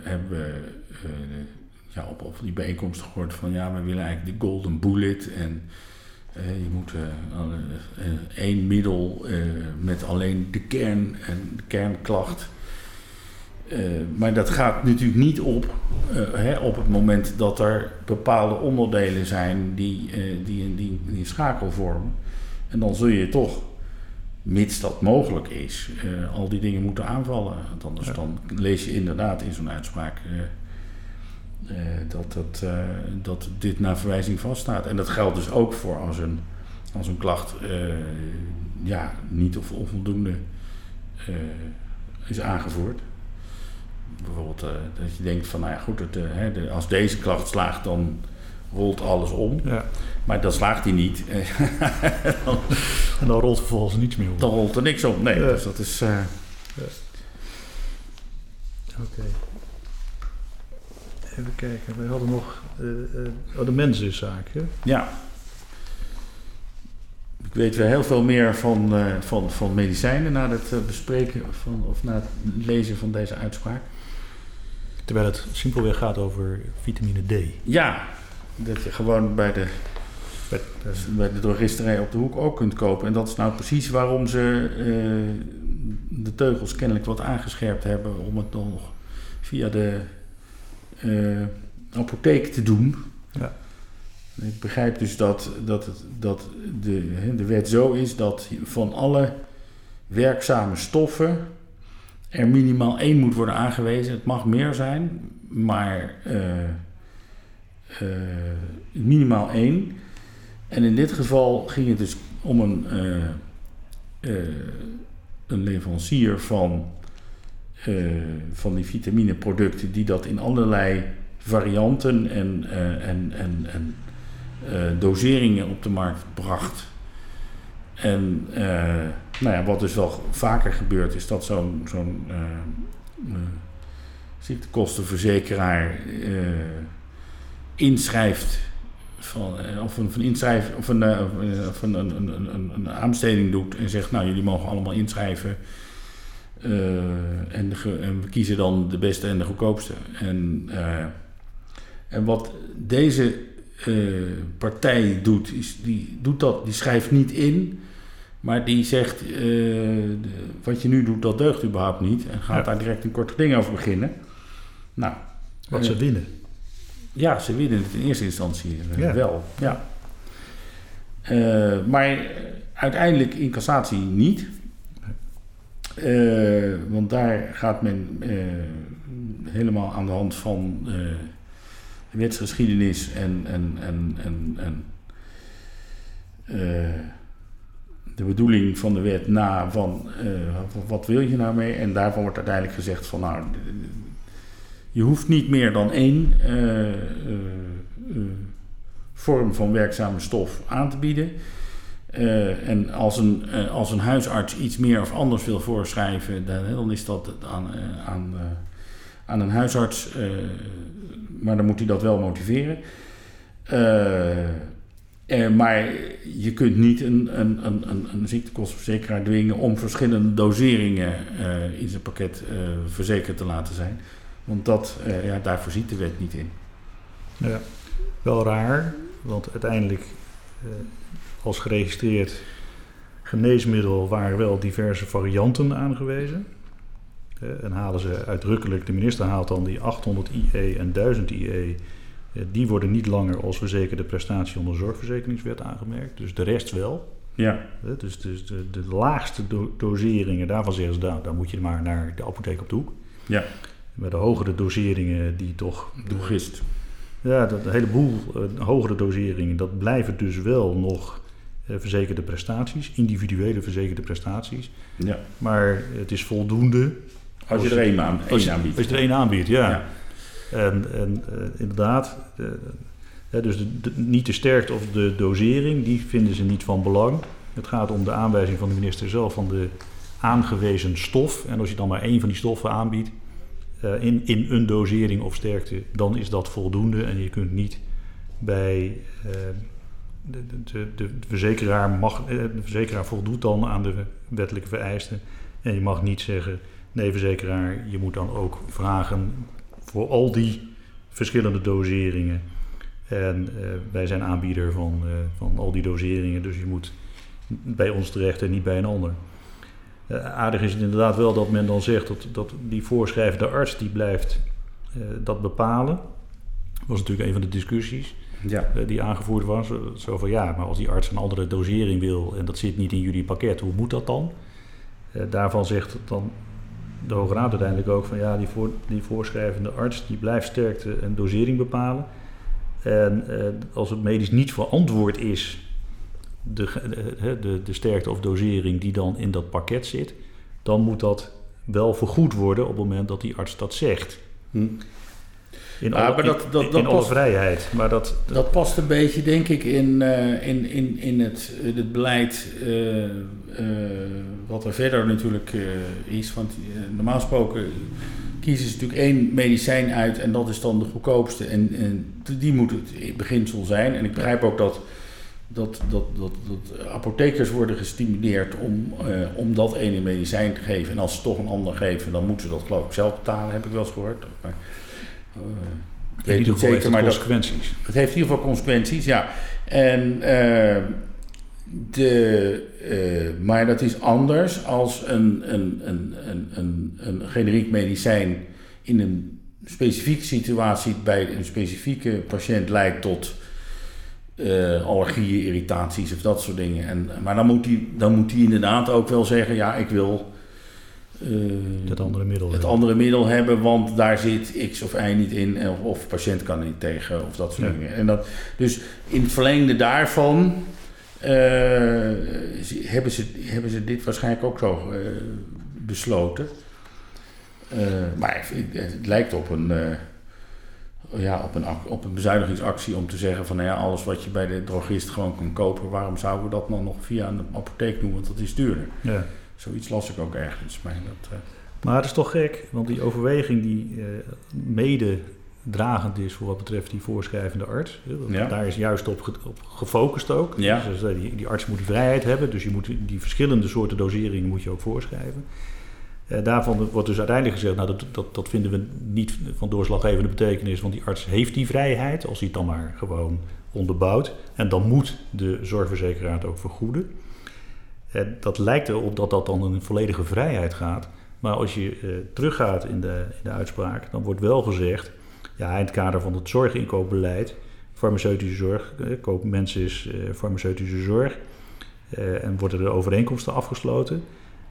hebben we, ja, op, op die bijeenkomst gehoord van ja, we willen eigenlijk de golden bullet en je moet eh, één middel met alleen de kern en de kernklacht. Eh, maar dat gaat natuurlijk niet op eh, hè, op het moment dat er bepaalde onderdelen zijn die, eh, die, een- die, die een schakel vormen. En dan zul je toch, mits dat mogelijk is, al die dingen moeten aanvallen. Want anders Ja. dan lees je inderdaad in zo'n uitspraak dat, dat, dat dit naar verwijzing vaststaat. En dat geldt dus ook voor als een, als een klacht ja, niet of onvoldoende is aangevoerd. Bijvoorbeeld eh, dat je denkt van, nou ja goed, het, eh, hè, de- als deze klacht slaagt, dan rolt alles om. Ja. Maar dan slaagt hij niet. dan, En dan rolt vervolgens niets meer op. dan rolt er niks om. Nee, Ja. dus dat is... eh, Oké. Even kijken, we hadden nog oh, de mensenzaak. Hè? Ja. Ik weet weer heel veel meer van, van, van medicijnen na het bespreken van, of na het lezen van deze uitspraak. Terwijl het simpelweg gaat over vitamine D. Ja, dat je gewoon bij de, Bij- bij de drogisterij op de hoek ook kunt kopen. En dat is nou precies waarom ze eh, de teugels kennelijk wat aangescherpt hebben om het nog via de eh, apotheek te doen. Ja. Ik begrijp dus dat, dat, het, dat de, de wet zo is dat van alle werkzame stoffen er minimaal één moet worden aangewezen. Het mag meer zijn, maar eh, eh, minimaal één. En in dit geval ging het dus om een, eh, een leverancier van, van die vitamineproducten die dat in allerlei varianten en, en, en, en doseringen op de markt bracht. En nou ja, wat dus wel vaker gebeurt, is dat zo'n zo'n uh, uh, ziektekostenverzekeraar inschrijft van, of een, van inschrijf, of een, of een, een, een, een, aanbesteding doet en zegt, nou jullie mogen allemaal inschrijven. en, en, we kiezen dan de beste en de goedkoopste. En, en wat deze partij doet, is die doet dat, die schrijft niet in maar die zegt, uh, de, wat je nu doet, dat deugt überhaupt niet. En gaat daar direct een kort ding over beginnen. Nou, wat ze winnen. Ja, ze winnen het in eerste instantie uh, wel. Ja. Uh, maar uiteindelijk in cassatie niet. want daar gaat men helemaal aan de hand van wetsgeschiedenis en, en, en, en, en de bedoeling van de wet na van uh, wat wil je nou mee? En daarvan wordt uiteindelijk gezegd van nou, je hoeft niet meer dan één uh, uh, vorm van werkzame stof aan te bieden. en als een, als een huisarts iets meer of anders wil voorschrijven, dan, dan is dat aan, aan, aan een huisarts, maar dan moet hij dat wel motiveren. Uh, maar je kunt niet een, een, een, een, ziektekostenverzekeraar dwingen om verschillende doseringen uh, in zijn pakket uh, verzekerd te laten zijn. Want dat, ja, daar de wet niet in. Ja, wel raar, want uiteindelijk als geregistreerd geneesmiddel waren wel diverse varianten aangewezen. en halen ze uitdrukkelijk, de minister haalt dan die 800 IE en 1000 IE eh, die worden niet langer als verzekerde prestatie onder zorgverzekeringswet aangemerkt. Dus de rest wel. Ja. Eh, dus, dus de, de, laagste doseringen, daarvan zeggen ze, nou, dan moet je maar naar de apotheek op de hoek. Ja. Met de hogere doseringen die toch... Drogist. Ja, dat, een heleboel uh, hogere doseringen, dat blijven dus wel nog uh, verzekerde prestaties, individuele verzekerde prestaties. Ja. Maar het is voldoende... Als, je er één, aan, één aanbiedt. Als je er één aanbiedt, ja. ja. En, en uh, inderdaad, dus niet de sterkte of de dosering, die vinden ze niet van belang. Het gaat om de aanwijzing van de minister zelf van de aangewezen stof. En als je dan maar één van die stoffen aanbiedt uh, in, in een dosering of sterkte, dan is dat voldoende. En je kunt niet bij de, de, de, verzekeraar, mag, de verzekeraar voldoet dan aan de wettelijke vereisten. En je mag niet zeggen, nee verzekeraar, je moet dan ook vragen voor al die verschillende doseringen. En uh, wij zijn aanbieder van, uh, van al die doseringen, dus je moet bij ons terecht en niet bij een ander. Uh, aardig is het inderdaad wel dat men dan zegt dat, dat die voorschrijvende arts die blijft dat bepalen. Dat was natuurlijk een van de discussies ja. die aangevoerd was. Zo van ja, maar als die arts een andere dosering wil en dat zit niet in jullie pakket, hoe moet dat dan? daarvan zegt dan de Hoge Raad uiteindelijk ook van ja, die, voor, die voorschrijvende arts die blijft sterkte en dosering bepalen. En eh, als het medisch niet verantwoord is, de, de, de, de sterkte of dosering die dan in dat pakket zit, dan moet dat wel vergoed worden op het moment dat die arts dat zegt. Hm. In, alle, maar dat, dat, in, alle vrijheid. Maar dat, dat past een beetje, denk ik, in, uh, in, in, in het, het beleid uh, uh, wat er verder natuurlijk is. Want normaal gesproken kiezen ze natuurlijk één medicijn uit en dat is dan de goedkoopste. En, en die moet het beginsel zijn. En ik begrijp ook dat, dat, dat, dat, dat apothekers worden gestimuleerd om, om dat ene medicijn te geven. En als ze toch een ander geven, dan moeten ze dat geloof ik zelf betalen, heb ik wel eens gehoord. Maar, ik weet niet zeker, maar consequenties. het heeft in ieder geval consequenties, ja. En, uh, de, uh, maar dat is anders als een, een, een, een, een, een generiek medicijn in een specifieke situatie bij een specifieke patiënt leidt tot uh, allergieën, irritaties of dat soort dingen. En, maar dan moet, hij, dan moet hij inderdaad ook wel zeggen: ja, ik wil het andere middel, het andere middel hebben, want daar zit X of Y niet in, of, of patiënt kan niet tegen, of dat soort ja. dingen. En dat, dus in het verlengde daarvan uh, hebben, ze, hebben ze dit waarschijnlijk ook zo uh, besloten. maar het, het, lijkt op een, ja, op, een, op een bezuinigingsactie om te zeggen van nou ja, alles wat je bij de drogist gewoon kan kopen, waarom zouden we dat dan nog via een apotheek doen, want dat is duurder. Ja. Zoiets las ik ook ergens. Maar, dat, uh... maar het is toch gek, want die overweging die uh, mede dragend is voor wat betreft die voorschrijvende arts. Ja. Daar is juist op, op gefocust ook. Ja. Dus die, die, arts moet die vrijheid hebben, dus je moet die verschillende soorten doseringen moet je ook voorschrijven. Uh, daarvan wordt dus uiteindelijk gezegd, nou dat, dat, dat vinden we niet van doorslaggevende betekenis, want die arts heeft die vrijheid, als hij het dan maar gewoon onderbouwt. En dan moet de zorgverzekeraar het ook vergoeden. Dat lijkt erop dat dat dan een volledige vrijheid gaat. Maar als je uh, teruggaat in de, in de uitspraak, dan wordt wel gezegd, ja, in het kader van het zorginkoopbeleid, farmaceutische zorg, koop mensen is farmaceutische zorg, en worden er overeenkomsten afgesloten.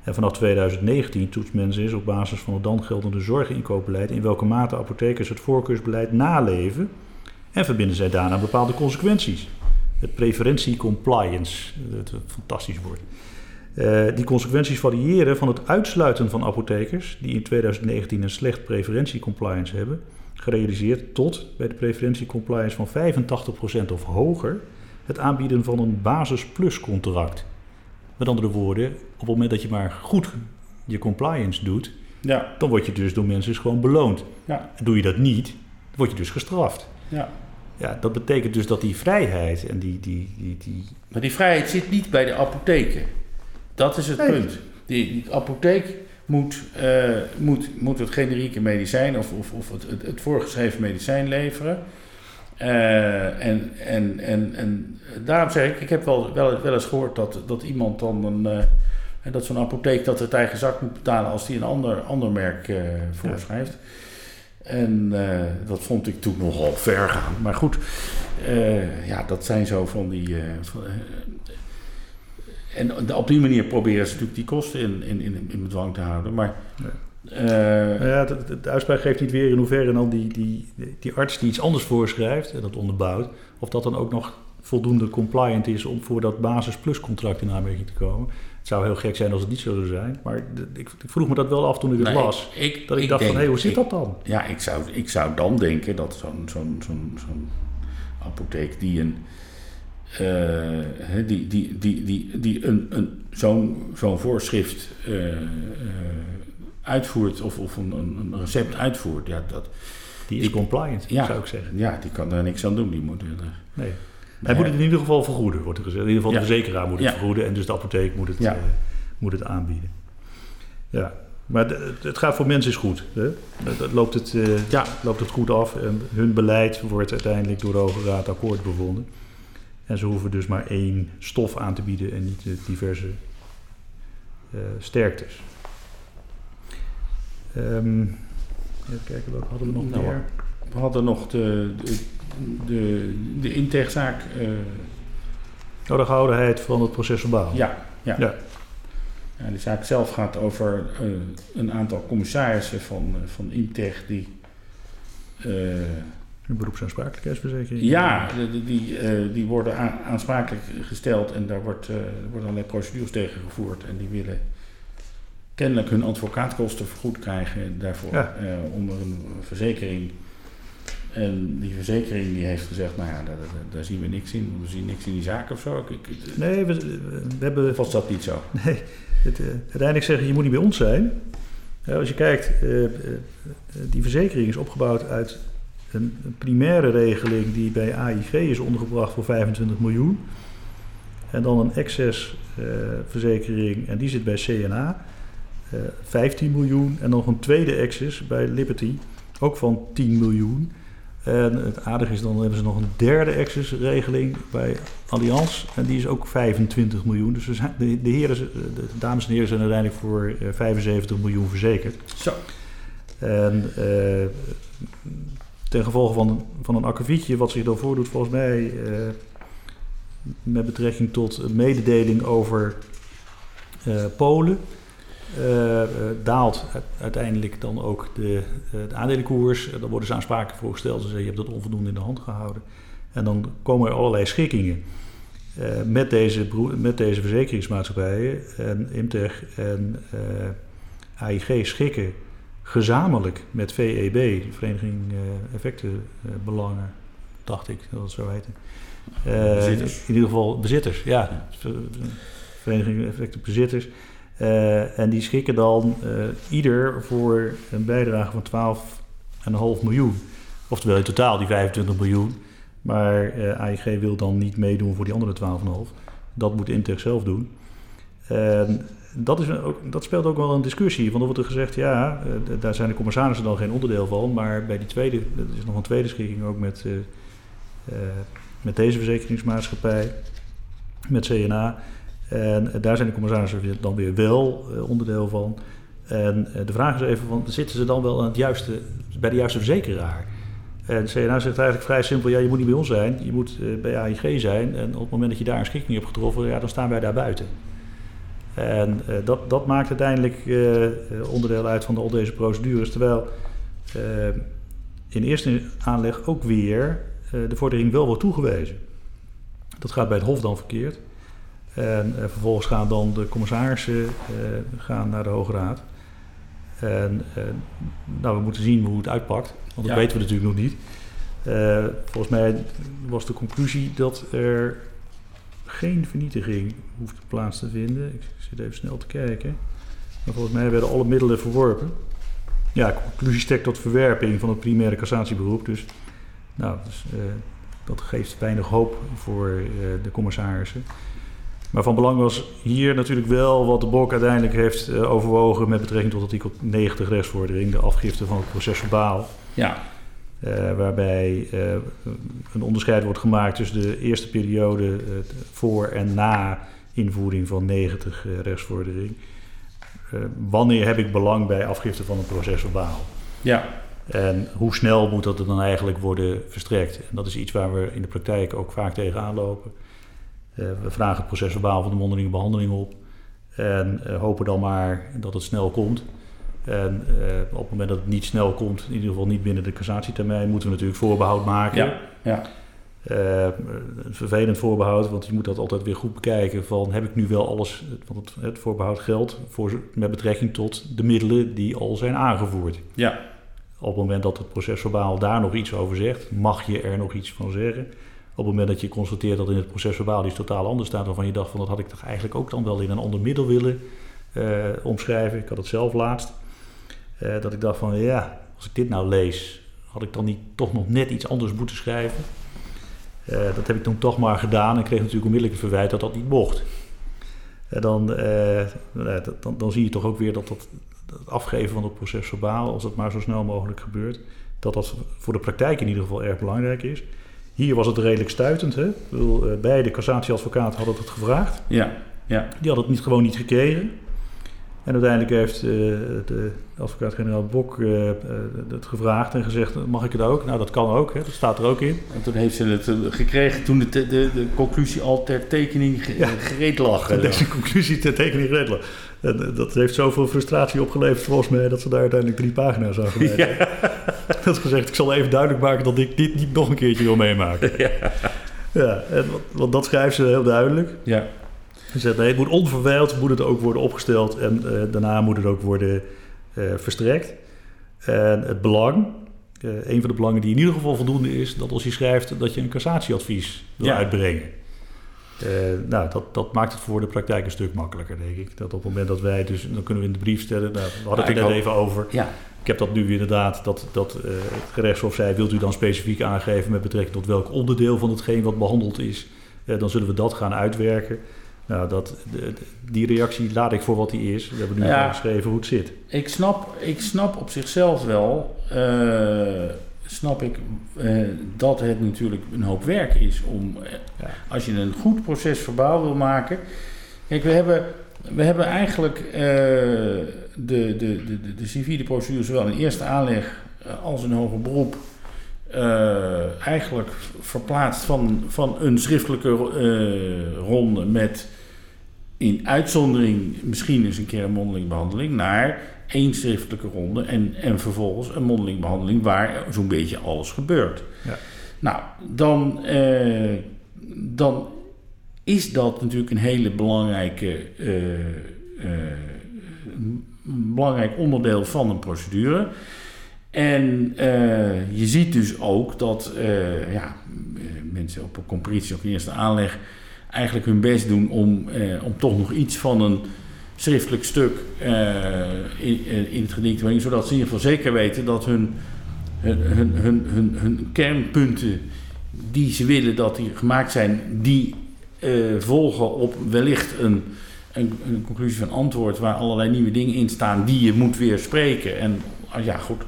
En vanaf 2019 toetst mensen is op basis van het dan geldende zorginkoopbeleid in welke mate apothekers het voorkeursbeleid naleven en verbinden zij daarna bepaalde consequenties. Het preferentie compliance, het fantastisch woord. Uh, die consequenties variëren van het uitsluiten van apothekers die in 2019 een slecht preferentie compliance hebben, gerealiseerd tot bij de preferentie compliance van 85% of hoger het aanbieden van een basis plus contract. Met andere woorden, op het moment dat je maar goed je compliance doet, ja. dan word je dus door mensen gewoon beloond. Ja. Doe je dat niet, word je dus gestraft. Ja. Ja, dat betekent dus dat die vrijheid en die, die, die, die... Maar die vrijheid zit niet bij de apotheken. Dat is het Nee. punt. Die, die apotheek moet, eh, moet, moet het generieke medicijn of, of, of het, het, het voorgeschreven medicijn leveren. Eh, en, en, en, en daarom zeg ik, ik heb wel, wel, wel eens gehoord dat, dat iemand dan een, eh, dat zo'n apotheek dat het eigen zak moet betalen als die een ander, ander merk voorschrijft. En eh, dat vond ik toen nogal ver gaan. Maar goed, eh, ja, dat zijn zo van die. eh, van, en op die manier proberen ze natuurlijk die kosten in, in, in, in bedwang te houden. Maar. Nou ja, de, de- de uitspraak geeft niet weer in hoeverre dan die, die, die arts die iets anders voorschrijft en dat onderbouwt, of dat dan ook nog voldoende compliant is om voor dat basis plus contract in aanmerking te komen. Het zou heel gek zijn als het niet zo zou zijn, maar ik, ik vroeg me dat wel af toen ik het nou, las. ik, ik, Dat ik, dacht van, hé, hoe zit dat dan? Ja, ik zou, ik zou dan denken dat zo'n zo'n zo'n zo'n apotheek die een. eh, die, die, die, die, die een, een, zo'n zo'n voorschrift eh, eh, uitvoert of, of een, een een recept uitvoert, ja, dat, Die is compliant, ja, zou ik zeggen. ja, die kan daar niks aan doen. Die moet, er- Nee. Hij moet het in ieder geval vergoeden, wordt er gezegd. In ieder geval de verzekeraar moet het vergoeden en dus de apotheek moet het, eh, moet het aanbieden. Ja, maar het gaat voor mensen is goed. Hè? Dat loopt, het, eh, Ja. loopt het goed af en hun beleid wordt uiteindelijk door de Hoge Raad akkoord bevonden. En ze hoeven dus maar één stof aan te bieden en niet de diverse eh, sterktes. Ehm, even kijken, wat hadden we nog Nou, meer? We hadden nog de, de, de, de integzaak. eh, Oh, de gehoudenheid van het proces verbaal. ja, ja. Ja. Ja, die zaak zelf gaat over eh, een aantal commissarissen van, eh, van Integ die. Een beroepsaansprakelijkheidsverzekering. ja, de- de- die, eh, die worden aansprakelijk gesteld en daar wordt, worden allerlei procedures tegen gevoerd. En die willen kennelijk hun advocaatkosten vergoed krijgen daarvoor Ja. onder een verzekering. En die verzekering die heeft gezegd, nou ja, daar, daar, zien we niks in. We zien niks in die zaak of zo. Ik, ik, Nee, we, we hebben was dat niet zo? Nee, het, eh, uiteindelijk zeggen je moet niet bij ons zijn. Als je kijkt, eh, eh, die verzekering is opgebouwd uit een, een primaire regeling die bij AIG is ondergebracht voor 25 miljoen. En dan een excess eh, verzekering en die zit bij CNA, eh 15 miljoen. En nog een tweede excess bij Liberty, ook van 10 miljoen. En het aardige is, dan hebben ze nog een derde accessregeling bij Allianz. En die is ook 25 miljoen. Dus zijn, de, de, heren, de dames en heren zijn uiteindelijk voor eh, 75 miljoen verzekerd. Zo. En eh, ten gevolge van, van een akkefietje wat zich dan voordoet, volgens mij eh, met betrekking tot een mededeling over eh, Polen, eh, eh, daalt uiteindelijk dan ook de, eh, de aandelenkoers. Dan worden ze aansprakelijk voor gesteld. Ze zeggen je hebt dat onvoldoende in de hand gehouden. En dan komen er allerlei schikkingen met, deze, met deze verzekeringsmaatschappijen. En Imtech en AIG schikken gezamenlijk met VEB, de Vereniging uh, Effectenbelangen, dacht ik dat het zo heette. bezitters. In ieder geval bezitters, ja. Vereniging Effectenbezitters. Uh, en die schikken dan ieder voor een bijdrage van 12,5 miljoen. Oftewel in totaal die 25 miljoen. Maar AIG wil dan niet meedoen voor die andere 12,5. Dat moet Integ zelf doen. En dat, is ook, dat speelt ook wel een discussie. Want er wordt er gezegd, ja, daar zijn de commissarissen dan geen onderdeel van. Maar bij die tweede, er is nog een tweede schikking ook met, met deze verzekeringsmaatschappij, met CNA. En daar zijn de commissarissen dan weer wel onderdeel van. En de vraag is even, van, zitten ze dan wel aan het juiste, bij de juiste verzekeraar? En CNA zegt eigenlijk vrij simpel, ja, je moet niet bij ons zijn, je moet bij AIG zijn. En op het moment dat je daar een schikking hebt getroffen, ja, dan staan wij daar buiten. En dat, dat maakt uiteindelijk onderdeel uit van al deze procedures. Terwijl in eerste aanleg ook weer de vordering wel wordt toegewezen. Dat gaat bij het Hof dan verkeerd. En vervolgens gaan dan de commissarissen gaan naar de Hoge Raad. En nou, we moeten zien hoe het uitpakt, want dat ja. weten we natuurlijk nog niet. volgens mij was de conclusie dat er geen vernietiging hoeft plaats te vinden. Ik zit even snel te kijken. Maar volgens mij werden alle middelen verworpen. Ja, conclusie strekt tot verwerping van het primaire cassatieberoep. Dus, nou, dus, uh, dat geeft weinig hoop voor uh, de commissarissen. Maar van belang was hier natuurlijk wel wat de BOK uiteindelijk heeft uh, overwogen met betrekking tot artikel 90 rechtsvordering, de afgifte van het proces verbaal. Ja. Uh, waarbij uh, een onderscheid wordt gemaakt tussen de eerste periode voor en na invoering van 90 rechtsvordering. wanneer heb ik belang bij afgifte van een procesverbaal? Ja. En hoe snel moet dat er dan eigenlijk worden verstrekt? En dat is iets waar we in de praktijk ook vaak tegenaan lopen. We vragen het procesverbaal van de mondelinge behandeling op en hopen dan maar dat het snel komt. En uh, op het moment dat het niet snel komt, in ieder geval niet binnen de cassatietermijn, moeten we natuurlijk voorbehoud maken. Ja, ja. Uh, een vervelend voorbehoud, want je moet dat altijd weer goed bekijken van heb ik nu wel alles, want het, het voorbehoud geldt voor, met betrekking tot de middelen die al zijn aangevoerd. Ja. Op het moment dat het procesverbaal daar nog iets over zegt, mag je er nog iets van zeggen. Op het moment dat je constateert dat in het procesverbaal iets totaal anders staat, waarvan je dacht van dat had ik toch eigenlijk ook dan wel in een ander middel willen uh, omschrijven. Ik had het zelf laatst. Uh, dat ik dacht van ja, als ik dit nou lees, had ik dan niet toch nog net iets anders moeten schrijven. Uh, dat heb ik toen toch maar gedaan en kreeg natuurlijk onmiddellijk een verwijt dat dat niet mocht. En dan, uh, dan, dan, zie je toch ook weer dat dat, dat afgeven van het proces verbaal, als dat maar zo snel mogelijk gebeurt, dat dat voor de praktijk in ieder geval erg belangrijk is. Hier was het redelijk stuitend. Hè? Bedoel, beide cassatieadvocaten hadden het gevraagd. Ja, ja. Die hadden het niet, gewoon niet gekregen. En uiteindelijk heeft uh, de advocaat-generaal Bok uh, het gevraagd en gezegd: mag ik het ook? Nou, dat kan ook, hè? dat staat er ook in. En toen heeft ze het gekregen toen de, de, de conclusie al ter tekening ja. gereed lag. Deze conclusie ter tekening gereed lag. En dat heeft zoveel frustratie opgeleverd volgens mij dat ze daar uiteindelijk drie pagina's aan ja. Dat gezegd: ik zal even duidelijk maken dat ik dit niet nog een keertje wil meemaken. Ja, ja en, want dat schrijft ze heel duidelijk. Ja. Ze zegt, nee, het moet onverwijld moet het ook worden opgesteld en uh, daarna moet het ook worden uh, verstrekt. En het belang, uh, een van de belangen die in ieder geval voldoende is, dat als je schrijft dat je een cassatieadvies wil ja. uitbrengen. Nou, dat, dat maakt het voor de praktijk een stuk makkelijker, denk ik. Dat op het moment dat wij dus, dan kunnen we in de brief stellen, nou, we hadden het er net even over. Ja. Ik heb dat nu inderdaad, dat, dat het gerechtshof zei, wilt u dan specifiek aangeven met betrekking tot welk onderdeel van hetgeen wat behandeld is, dan zullen we dat gaan uitwerken. Nou, dat, de, die reactie laat ik voor wat die is. We hebben nu ja, geschreven hoe het zit. Ik snap, ik snap op zichzelf wel, snap ik uh, dat het natuurlijk een hoop werk is om, ja. als je een goed proces verbaal wil maken. Kijk, we hebben, we hebben eigenlijk uh, de, de, de, de, de civiele procedure, zowel in eerste aanleg als in hoger beroep, uh, eigenlijk verplaatst van, van een schriftelijke uh, ronde met in uitzondering misschien eens een keer een mondeling behandeling naar één schriftelijke ronde en, en vervolgens een mondeling behandeling waar zo'n beetje alles gebeurt. Ja. Nou, dan, uh, dan is dat natuurlijk een hele belangrijke een belangrijk onderdeel van een procedure. En je ziet dus ook dat ja, mensen op een competitie of eerste aanleg eigenlijk hun best doen om, om toch nog iets van een schriftelijk stuk in, in het gedicht brengen, zodat ze in ieder geval zeker weten dat hun, hun, hun, hun, hun, hun kernpunten die ze willen dat die gemaakt zijn, die uh, volgen op wellicht een, een, een, conclusie van antwoord waar allerlei nieuwe dingen in staan die je moet weer spreken. En ah, ja, goed.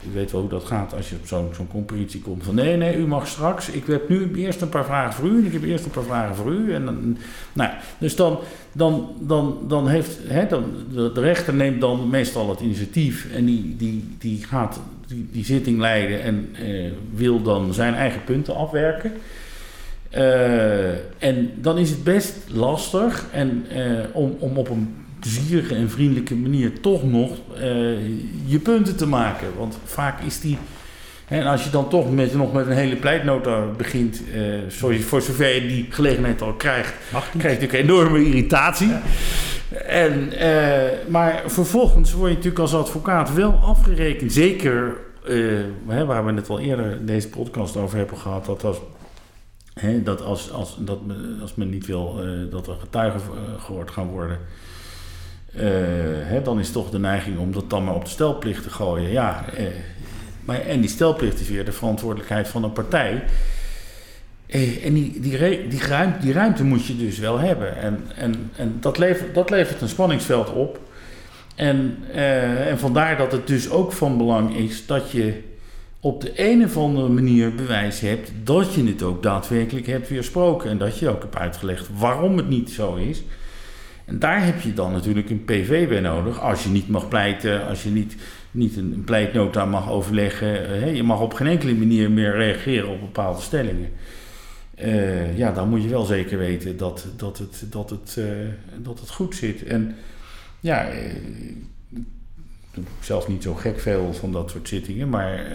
Ik weet wel hoe dat gaat als je op zo'n zo'n competitie komt. Van nee, nee, u mag straks. Ik heb nu eerst een paar vragen voor u. En ik heb eerst een paar vragen voor u. En dan, nou, dus dan, dan, dan, dan heeft hè, dan, de, rechter neemt dan meestal het initiatief. En die, die, die gaat die, die zitting leiden en eh, wil dan zijn eigen punten afwerken. Uh, en dan is het best lastig en, uh, om, om op een plezierige en vriendelijke manier toch nog uh, je punten te maken. Want vaak is die. En als je dan toch met, nog met een hele pleitnota begint, uh, voor zover je die gelegenheid al krijgt, krijg je natuurlijk enorme irritatie. Ja. En, uh, maar vervolgens word je natuurlijk als advocaat wel afgerekend. Zeker hè, waar we het al eerder deze podcast over hebben gehad, dat als dat als, als, dat, als men niet wil uh, dat er getuigen uh, gehoord gaan worden, uh, dan is toch de neiging om dat dan maar op de stelplicht te gooien. Ja, maar, en die stelplicht is weer de verantwoordelijkheid van een partij. en die, die, die, ruimte, die ruimte moet je dus wel hebben. En, en, en dat, levert, dat levert een spanningsveld op. En, en vandaar dat het dus ook van belang is dat je op de een of andere manier bewijs hebt dat je het ook daadwerkelijk hebt weersproken. En dat je ook hebt uitgelegd waarom het niet zo is. En daar heb je dan natuurlijk een PV bij nodig. Als je niet mag pleiten, als je niet, niet een, pleitnota mag overleggen. Hè, je mag op geen enkele manier meer reageren op bepaalde stellingen. Uh, ja, dan moet je wel zeker weten dat, dat, het, dat, het, uh, dat het goed zit. En ja, uh, niet zo gek veel van dat soort zittingen, maar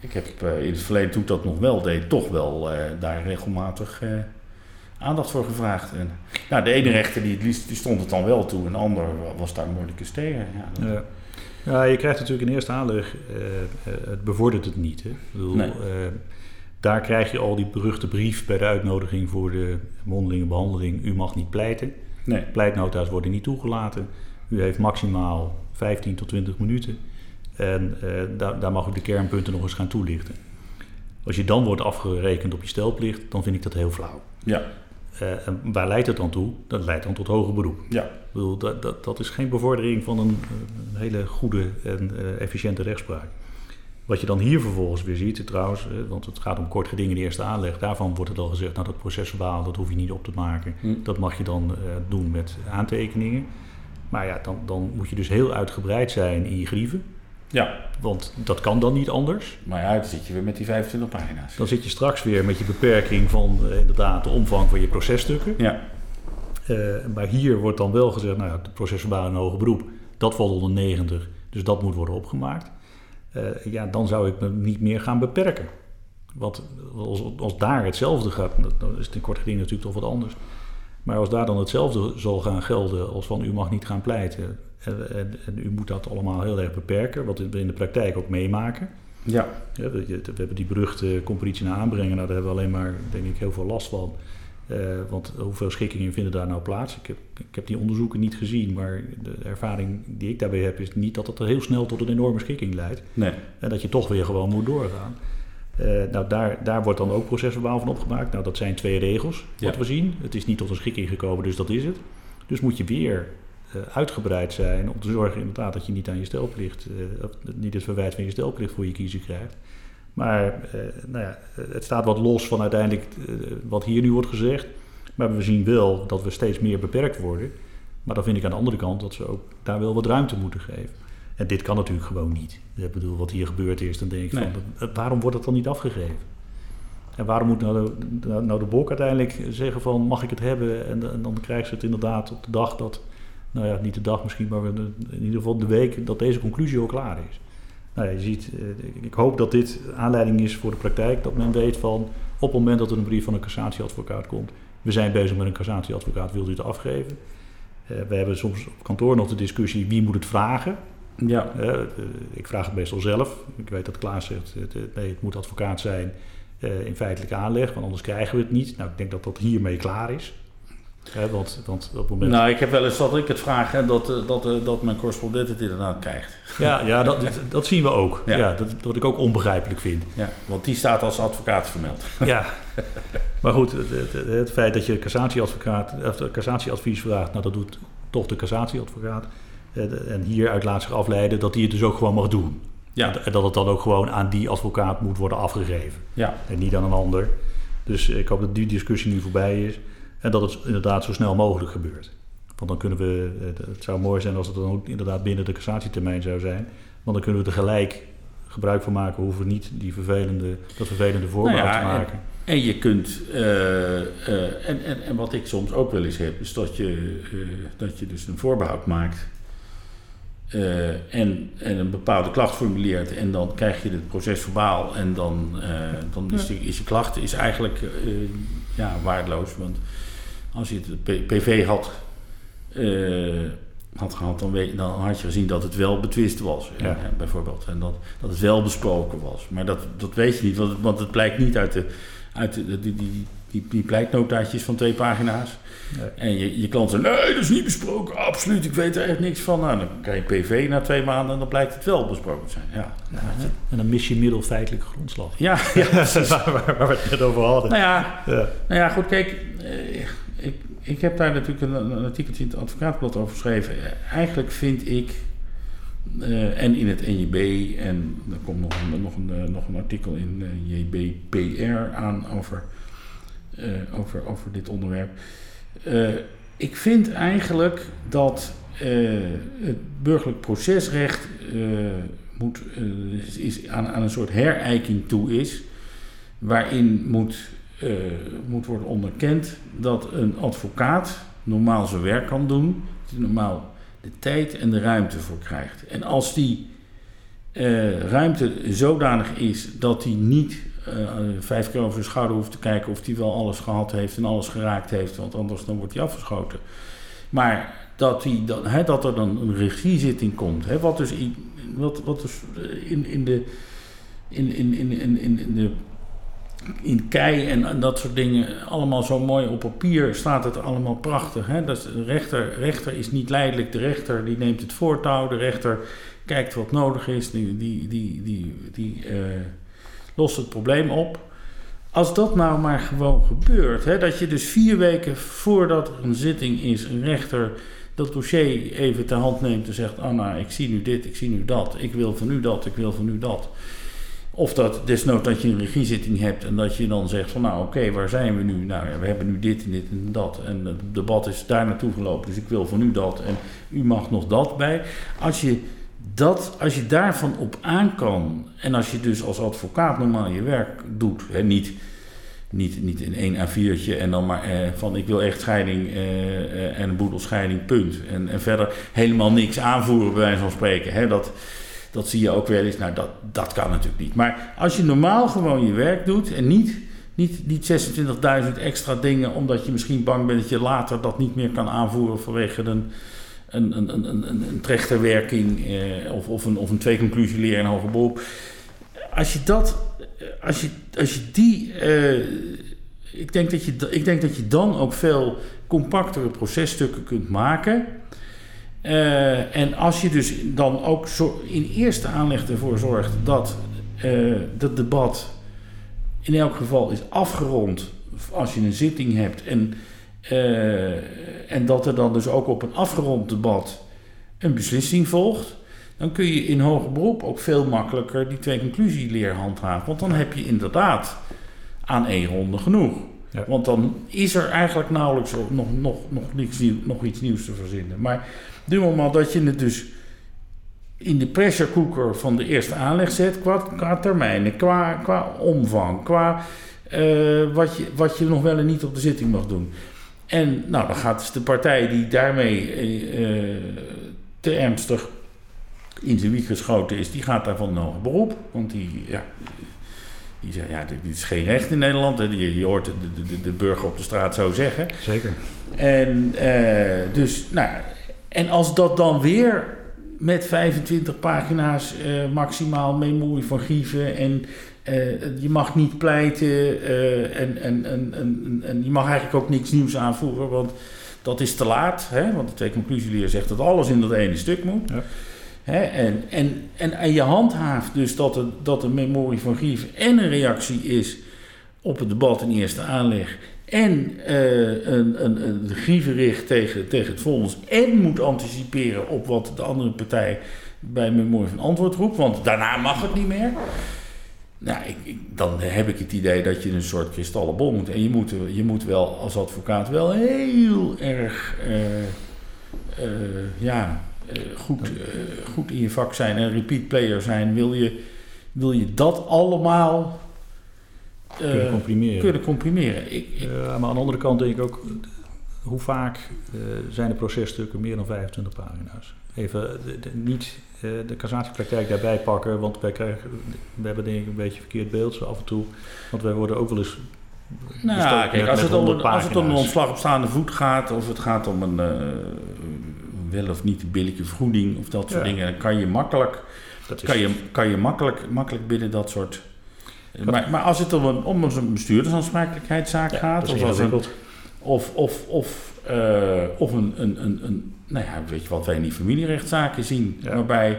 ik heb in het verleden, toen ik dat nog wel deed, toch wel daar regelmatig aandacht voor gevraagd. En, nou, de ene rechter die, het liefst, die stond het dan wel toe, en de ander was daar moeilijk eens tegen. Ja, ja. ja, je krijgt natuurlijk in eerste aanleg, uh, het bevordert het niet. Hè? Ik bedoel, nee. uh, daar krijg je al die beruchte brief bij de uitnodiging voor de mondelinge behandeling. U mag niet pleiten. Nee. Pleitnota's worden niet toegelaten. U heeft maximaal 15 tot 20 minuten. En uh, daar, daar mag u de kernpunten nog eens gaan toelichten. Als je dan wordt afgerekend op je stelplicht, dan vind ik dat heel flauw. Ja. Uh, en waar leidt het dan toe? Dat leidt dan tot hoger beroep. Ja. Ik bedoel, dat, dat, dat is geen bevordering van een, een hele goede en uh, efficiënte rechtspraak. Wat je dan hier vervolgens weer ziet, trouwens, uh, want het gaat om kort geding in de eerste aanleg. Daarvan wordt het al gezegd, nou dat procesverbaal, dat hoef je niet op te maken. Hm. Dat mag je dan doen met aantekeningen. Maar ja, dan, dan moet je dus heel uitgebreid zijn in je grieven. Ja. Want dat kan dan niet anders. Maar ja, dan zit je weer met die 25 pagina's. Dan zit je straks weer met je beperking van uh, inderdaad de omvang van je processtukken. Ja. Uh, maar hier wordt dan wel gezegd, nou ja, het procesverbaal en hoger beroep, dat valt onder 90, dus dat moet worden opgemaakt. Uh, ja, dan zou ik me niet meer gaan beperken. Want als, als daar hetzelfde gaat, dan is het in kort geding natuurlijk toch wat anders. Maar als daar dan hetzelfde zal gaan gelden als van u mag niet gaan pleiten, en, u moet dat allemaal heel erg beperken, wat we in de praktijk ook meemaken. Ja. ja we, we, hebben die beruchte competitie naar aanbrengen, nou, daar hebben we alleen maar, denk ik, heel veel last van. Uh, want hoeveel schikkingen vinden daar nou plaats? Ik heb, ik heb die onderzoeken niet gezien, maar de ervaring die ik daarbij heb is niet dat het heel snel tot een enorme schikking leidt. Nee. En dat je toch weer gewoon moet doorgaan. Uh, nou, daar, daar wordt dan ook procesverbaal van opgemaakt. Nou, dat zijn twee regels, wat ja. we zien. Het is niet tot een schikking gekomen, dus dat is het. Dus moet je weer uitgebreid zijn om te zorgen inderdaad dat je niet aan je stelplicht, uh, niet het verwijt van je stelplicht voor je kiezer krijgt. Maar uh, nou ja, het staat wat los van uiteindelijk wat hier nu wordt gezegd. Maar we zien wel dat we steeds meer beperkt worden. Maar dan vind ik aan de andere kant dat we ook daar wel wat ruimte moeten geven. En dit kan natuurlijk gewoon niet. Ik bedoel, wat hier gebeurd is, dan denk ik nee. van, waarom wordt het dan niet afgegeven? En waarom moet nou de, nou de BOK uiteindelijk zeggen van, mag ik het hebben? En, en dan krijgen ze het inderdaad op de dag dat nou ja, niet de dag misschien, maar in ieder geval de week dat deze conclusie al klaar is. Nou ja, je ziet, eh, ik hoop dat dit aanleiding is voor de praktijk, dat men weet van op het moment dat er een brief van een cassatieadvocaat komt, we zijn bezig met een cassatieadvocaat, wilt u het afgeven? Eh, we hebben soms op kantoor nog de discussie wie moet het vragen. Ja. Eh, ik vraag het meestal zelf. Ik weet dat Klaas zegt, nee, het moet advocaat zijn in feitelijke aanleg, want anders krijgen we het niet. Nou, ik denk dat dat hiermee klaar is. Hè, want, want op het moment... Nou, ik heb wel eens dat ik het vraag en dat, eh, dat, eh, dat mijn correspondent het inderdaad krijgt. ja, ja dat, dat zien we ook. Ja. Ja. dat, wat ik ook onbegrijpelijk vind. Ja, want die staat als advocaat vermeld. Ja, maar goed, het, het, het feit dat je cassatieadvocaat, of cassatieadvies vraagt, nou dat doet toch de cassatieadvocaat. Eh, En hieruit laat zich afleiden dat hij het dus ook gewoon mag doen. Ja, En dat het dan ook gewoon aan die advocaat moet worden afgegeven. ja. En niet aan een ander. Dus ik hoop dat die discussie nu voorbij is. En dat het inderdaad zo snel mogelijk gebeurt. Want dan kunnen we, eh, het zou mooi zijn als het dan ook inderdaad binnen de cassatietermijn zou zijn. Want dan kunnen we er gelijk gebruik van maken. Hoeven we niet die vervelende, dat vervelende voorbehoud Nou ja, te maken. En je kunt, eh, eh, en, en, en wat ik soms ook wel eens heb, is dat je, eh, dat je dus een voorbehoud maakt eh, en, en een bepaalde klacht formuleert en dan krijg je het proces verbaal en dan, eh, dan is, de, is je klacht is eigenlijk eh, ja, waardeloos. Want als je het PV had, eh, had gehad, dan, weet, dan had je gezien dat het wel betwist was, Ja. eh, bijvoorbeeld. En dat, dat het wel besproken was. Maar dat, dat weet je niet, want, het- want het blijkt niet uit de, uit de, die, die, die, die pleitnotaatjes van twee pagina's. Nee. En je, je klant zegt, nee, dat is niet besproken, absoluut, ik weet er echt niks van. Nou, dan krijg je PV na twee maanden en dan blijkt het wel besproken te zijn. Ja, En dan mis je middelfeitelijke grondslag. ja, ja. waar, waar- waar we het net over hadden. nou ja, Ja. Nou ja, goed, kijk, eh, ik, ik heb daar natuurlijk een, een artikeltje in het advocaatblad over geschreven. Eigenlijk vind ik, eh, en in het NJB, en er komt nog een, nog een, eh, nog een artikel in eh, JBPR aan over, over, over dit onderwerp. Ik vind eigenlijk dat het burgerlijk procesrecht moet, is aan, aan een soort herijking toe is, waarin moet eh, moet worden onderkend dat een advocaat normaal zijn werk kan doen, normaal de tijd en de ruimte voor krijgt. En als die eh, ruimte zodanig is dat hij niet eh, vijf keer over zijn schouder hoeft te kijken of hij wel alles gehad heeft en alles geraakt heeft, want anders dan wordt hij afgeschoten. Maar dat, hij, dat, hè, dat er dan een regiezitting komt, hè, wat dus, in, wat, wat dus in, in de in, in, in, in, in de in kei en, dat soort dingen allemaal zo mooi op papier staat het allemaal prachtig. Hè? Dat de rechter, rechter is niet leidelijk, de rechter die neemt het voortouw, de rechter kijkt wat nodig is, die, die, die, die, die eh, lost het probleem op. Als dat nou maar gewoon gebeurt, hè, dat je dus vier weken voordat er een zitting is, een rechter dat dossier even ter hand neemt en zegt: Anna, ik zie nu dit, ik zie nu dat, ik wil van u dat, ik wil van u dat. Of dat desnoods dat je een regiezitting hebt en dat je dan zegt van nou oké, waar zijn we nu? Nou ja, we hebben nu dit en dit en dat. En het debat is daar naartoe gelopen, dus ik wil van u dat en u mag nog dat bij. Als je, dat, als je daarvan op aan kan en als je dus als advocaat normaal je werk doet, hè, niet, niet, niet in één A4'tje en dan maar eh, van ik wil echt scheiding eh, eh, en een boedelscheiding, punt. En, en verder helemaal niks aanvoeren bij wijze van spreken. Hè, dat, dat zie je ook wel eens. Nou, dat, dat kan natuurlijk niet. Maar als je normaal gewoon je werk doet en niet, niet, niet 26.000 extra dingen, omdat je misschien bang bent dat je later dat niet meer kan aanvoeren vanwege een, een, een, een, een, een trechterwerking eh, of, of een, of een tweeconclusieleer in hoger beroep. Als je dat, als je, als je die, eh, ik, denk dat je, ik denk dat je dan ook veel compactere processtukken kunt maken. Uh, en als je dus dan ook zo in eerste aanleg ervoor zorgt dat uh, dat debat in elk geval is afgerond als je een zitting hebt en, uh, en dat er dan dus ook op een afgerond debat een beslissing volgt, dan kun je in hoger beroep ook veel makkelijker die twee conclusieleer handhaven. Want dan heb je inderdaad aan één ronde genoeg. Ja. Want dan is er eigenlijk nauwelijks nog, nog, nog, niks nog iets nieuws te verzinnen. Maar du moment dat je het dus in de pressure cooker van de eerste aanleg zet, qua, qua termijnen, qua, qua omvang, qua uh, wat, je, wat je nog wel en niet op de zitting mag doen. En nou, dan gaat dus de partij die daarmee uh, te ernstig in zijn wieg geschoten is, die gaat daarvan nog beroep. Want die, ja, die zeggen, ja, dit, is geen recht in Nederland. Je, je hoort de, de, de, burger op de straat zo zeggen. Zeker. En eh, dus, nou, en als dat dan weer met 25 pagina's eh, maximaal memorie van grieven en eh, je mag niet pleiten eh, en, en, en, en, en je mag eigenlijk ook niks nieuws aanvoeren, want dat is te laat. Hè? Want de twee conclusieleer zegt dat alles in dat ene stuk moet. Ja. Hè? En, en, en, en je handhaaft dus dat, er, dat een memorie van grieven en een reactie is op het debat in eerste aanleg. En eh, een, een, een grievenricht tegen, tegen het vonnis. En moet anticiperen op wat de andere partij bij memorie van antwoord roept. Want daarna mag het niet meer. Nou, ik, ik- dan heb ik het idee dat je een soort kristallen bol moet. En je moet, je moet wel als advocaat wel heel erg eh, eh, ja, goed, goed in je vak zijn en repeat player zijn. Wil je, wil je dat allemaal Kunnen comprimeren. kunnen comprimeren? Ik, ik- Ja, maar aan de andere kant denk ik ook, hoe vaak eh, zijn de processtukken meer dan 25 pagina's? Even de- de- niet eh, de cassatiepraktijk daarbij pakken, want wij, krijgen, we hebben denk ik een beetje verkeerd beeld zo af en toe. Want wij worden ook wel eens Nou, kijk, als het, om 100 een, als het om een pagina's. ontslag op staande voet gaat, of het gaat om een eh, wel of niet billijke vergoeding of dat soort Ja. dingen, dan kan je makkelijk, Dat is, kan je, kan je makkelijk, makkelijk binnen dat soort. Maar, maar als het om een, om een bestuurdersaansprakelijkheidszaak ja, gaat, of, als een, of, of, of, eh, of een, een, een, een, nou ja, weet je wat wij in die familierechtszaken zien, Ja. waarbij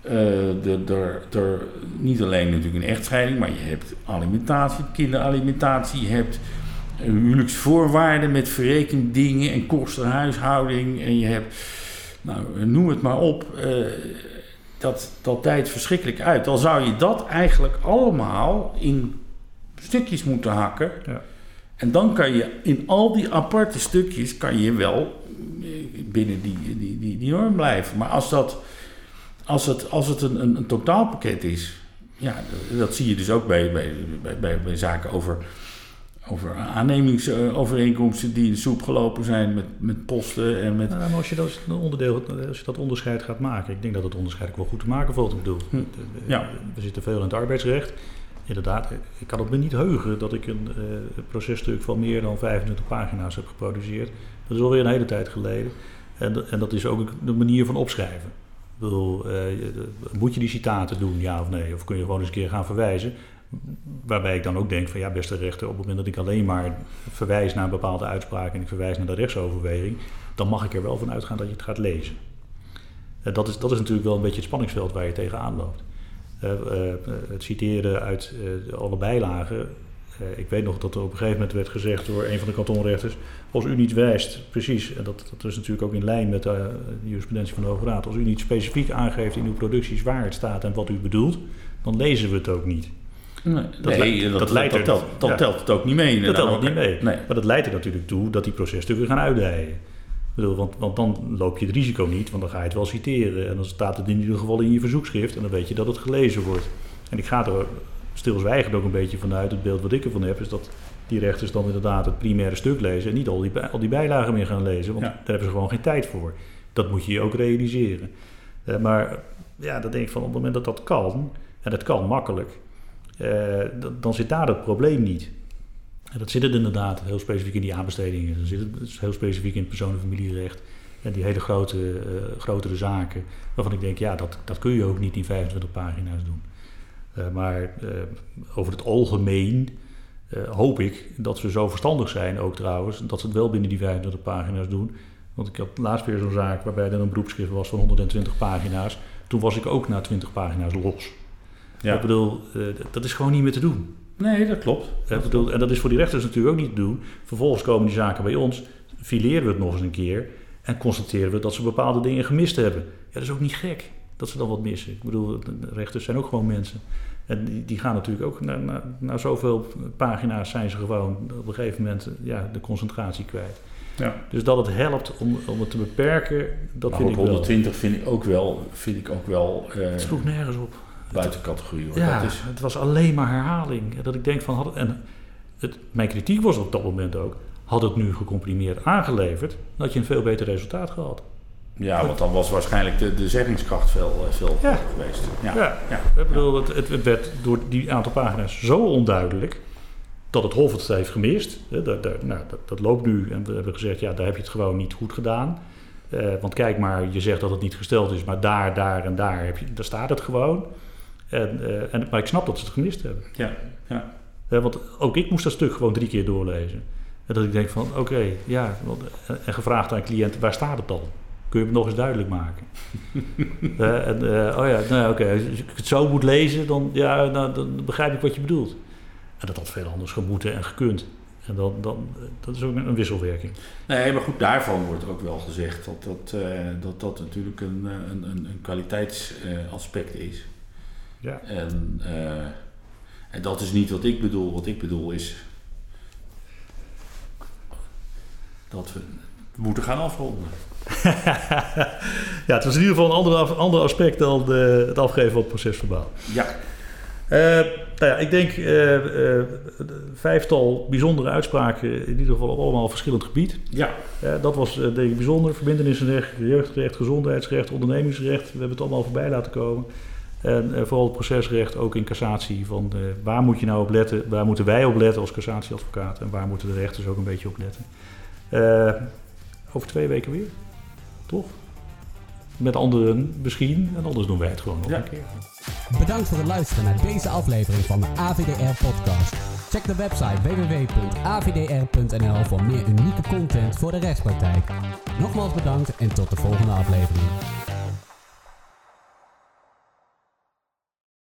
eh, er, niet alleen natuurlijk een echtscheiding, maar je hebt alimentatie, kinderalimentatie, je hebt huwelijksvoorwaarden met verrekend dingen en kostenhuishouding en je hebt, nou, noem het maar op, eh, dat, dat tijdt verschrikkelijk uit. Dan zou je dat eigenlijk allemaal in stukjes moeten hakken. Ja. En dan kan je in al die aparte stukjes kan je wel eh, binnen die, die, die, die norm blijven. Maar als, dat, als het, als het een, een, een totaalpakket is, ja, dat zie je dus ook bij, bij, bij, bij, bij zaken over, over aannemingsovereenkomsten die in de soep gelopen zijn met, met posten en met. Nou, maar als je, dat onderdeel, als je dat onderscheid gaat maken, ik denk dat het onderscheid ook wel goed te maken valt. Ik bedoel, Hm. Ja. we zitten veel in het arbeidsrecht. Inderdaad, ik kan het me niet heugen dat ik een eh, processtuk van meer dan 25 pagina's heb geproduceerd. Dat is alweer een hele tijd geleden. En, dat- en dat is ook de manier van opschrijven. Ik bedoel, eh, moet je die citaten doen, ja of nee? Of kun je gewoon eens een keer gaan verwijzen? Waarbij ik dan ook denk van ja, beste rechter, op het moment dat ik alleen maar verwijs naar een bepaalde uitspraak en ik verwijs naar de rechtsoverweging, dan mag ik er wel van uitgaan dat je het gaat lezen. Eh, dat, is, dat is natuurlijk wel een beetje het spanningsveld waar je tegenaan loopt. Eh, eh, het citeren uit alle bijlagen. Ik weet nog dat er op een gegeven moment werd gezegd door een van de kantonrechters: als u niet wijst, precies, en dat, dat is natuurlijk ook in lijn met de jurisprudentie van de Hoge Raad, als u niet specifiek aangeeft in uw producties waar het staat en wat u bedoelt, dan lezen we het ook niet. Nee, Dat nee, le- dat, dat dat, leidt dat, telt, dat ja. telt het ook niet mee. Dat telt ook niet mee. Nee. Maar dat leidt er natuurlijk toe dat die processtukken gaan uitdijen. Bedoel, want, want dan loop je het risico niet, want dan ga je het wel citeren. En dan staat het in ieder geval in je verzoekschrift en dan weet je dat het gelezen wordt. En ik ga er stilzwijgend ook een beetje vanuit, het beeld wat ik ervan heb, is dat die rechters dan inderdaad het primaire stuk lezen en niet al die, al die bijlagen meer gaan lezen, want Ja. daar hebben ze gewoon geen tijd voor. Dat moet je je ook realiseren. Eh, maar ja, dan denk ik van op het moment dat dat kan, en dat kan makkelijk, dan- dan zit daar het probleem niet. Dat zit het inderdaad heel specifiek in die aanbestedingen. Dan zit het dus heel specifiek in het persoon- en familierecht. En die hele grote, eh, grotere zaken. Waarvan ik denk, ja, dat, dat kun je ook niet in 25 pagina's doen. Eh, maar eh, over het algemeen eh, hoop ik dat ze zo verstandig zijn, ook trouwens, dat ze het wel binnen die 25 pagina's doen. Want ik had laatst weer zo'n zaak waarbij er een beroepsschrift was van 120 pagina's. Toen was ik ook na 20 pagina's los. Ja. Ik bedoel, eh, dat is gewoon niet meer te doen. nee, dat klopt. Ik bedoel, en dat is voor die rechters natuurlijk ook niet te doen. Vervolgens komen die zaken bij ons, fileren we het nog eens een keer en constateren we dat ze bepaalde dingen gemist hebben. Ja, dat is ook niet gek dat ze dan wat missen. Ik bedoel, de rechters zijn ook gewoon mensen. En die, die gaan natuurlijk ook, na, na, na zoveel pagina's zijn ze gewoon op een gegeven moment ja, de concentratie kwijt. Ja. Dus dat het helpt om, om het te beperken, dat maar vind ook ik wel. 120 vind ik ook wel, vind ik ook wel eh, Het sloeg nergens op. buiten categorie. Hoor. Ja, Dat is, het was alleen maar herhaling. Dat ik denk van, had, en het, mijn kritiek was op dat moment ook, had het nu gecomprimeerd aangeleverd, dan had je een veel beter resultaat gehad. Ja, want dan was waarschijnlijk de, de zeggingskracht veel, eh, veel Ja. geweest. Ja. Ja, Ja. ik bedoel, het, het, het werd door die aantal pagina's zo onduidelijk dat het Hof het heeft gemist. Hè, Dat, dat, nou, dat, dat loopt nu en we hebben gezegd, ja, daar heb je het gewoon niet goed gedaan. Eh, want kijk maar, je zegt dat het niet gesteld is, maar daar, daar en daar, heb je, daar staat het gewoon. En, eh, en, maar ik snap dat ze het gemist hebben. Ja, ja. Eh, want ook ik moest dat stuk gewoon drie keer doorlezen. En dat ik denk van, oké, ja, want- en gevraagd aan een cliënt, waar staat het dan? Kun je het nog eens duidelijk maken? Eh, en, eh, oh ja, nou ja, oké, als ik het zo moet lezen, dan, ja, nou, dan begrijp ik wat je bedoelt. En dat had veel anders gemoeten en gekund. En dan, dan, eh, dat is ook een, wisselwerking. Nee, maar goed, daarvan wordt ook wel gezegd dat dat, eh, dat, dat natuurlijk een, eh, een, een, een kwaliteitsaspect is. Ja. En, eh, en dat is niet wat ik bedoel. Wat ik bedoel is dat we moeten gaan afronden. ja, het was in ieder geval een ander, ander aspect dan de, het afgeven van het procesverbaal. Ja, Eh, nou ja, ik denk eh, vijftal bijzondere uitspraken, in ieder geval op allemaal verschillend gebied. ja, dat was denk ik bijzonder. Verbindenisrecht, jeugdrecht, gezondheidsrecht, ondernemingsrecht. We hebben het allemaal voorbij laten komen. En eh, vooral het procesrecht, ook in cassatie. Van eh, waar moet je nou op letten? Waar moeten wij op letten als cassatieadvocaat? En waar moeten de rechters ook een beetje op letten? Eh, over twee weken weer, toch? Met anderen misschien. En anders doen wij het gewoon nog Ja. een keer. Bedankt voor het luisteren naar deze aflevering van de AVDR Podcast. Check de website www.avdr.nl voor meer unieke content voor de rechtspraktijk. Nogmaals bedankt en tot de volgende aflevering.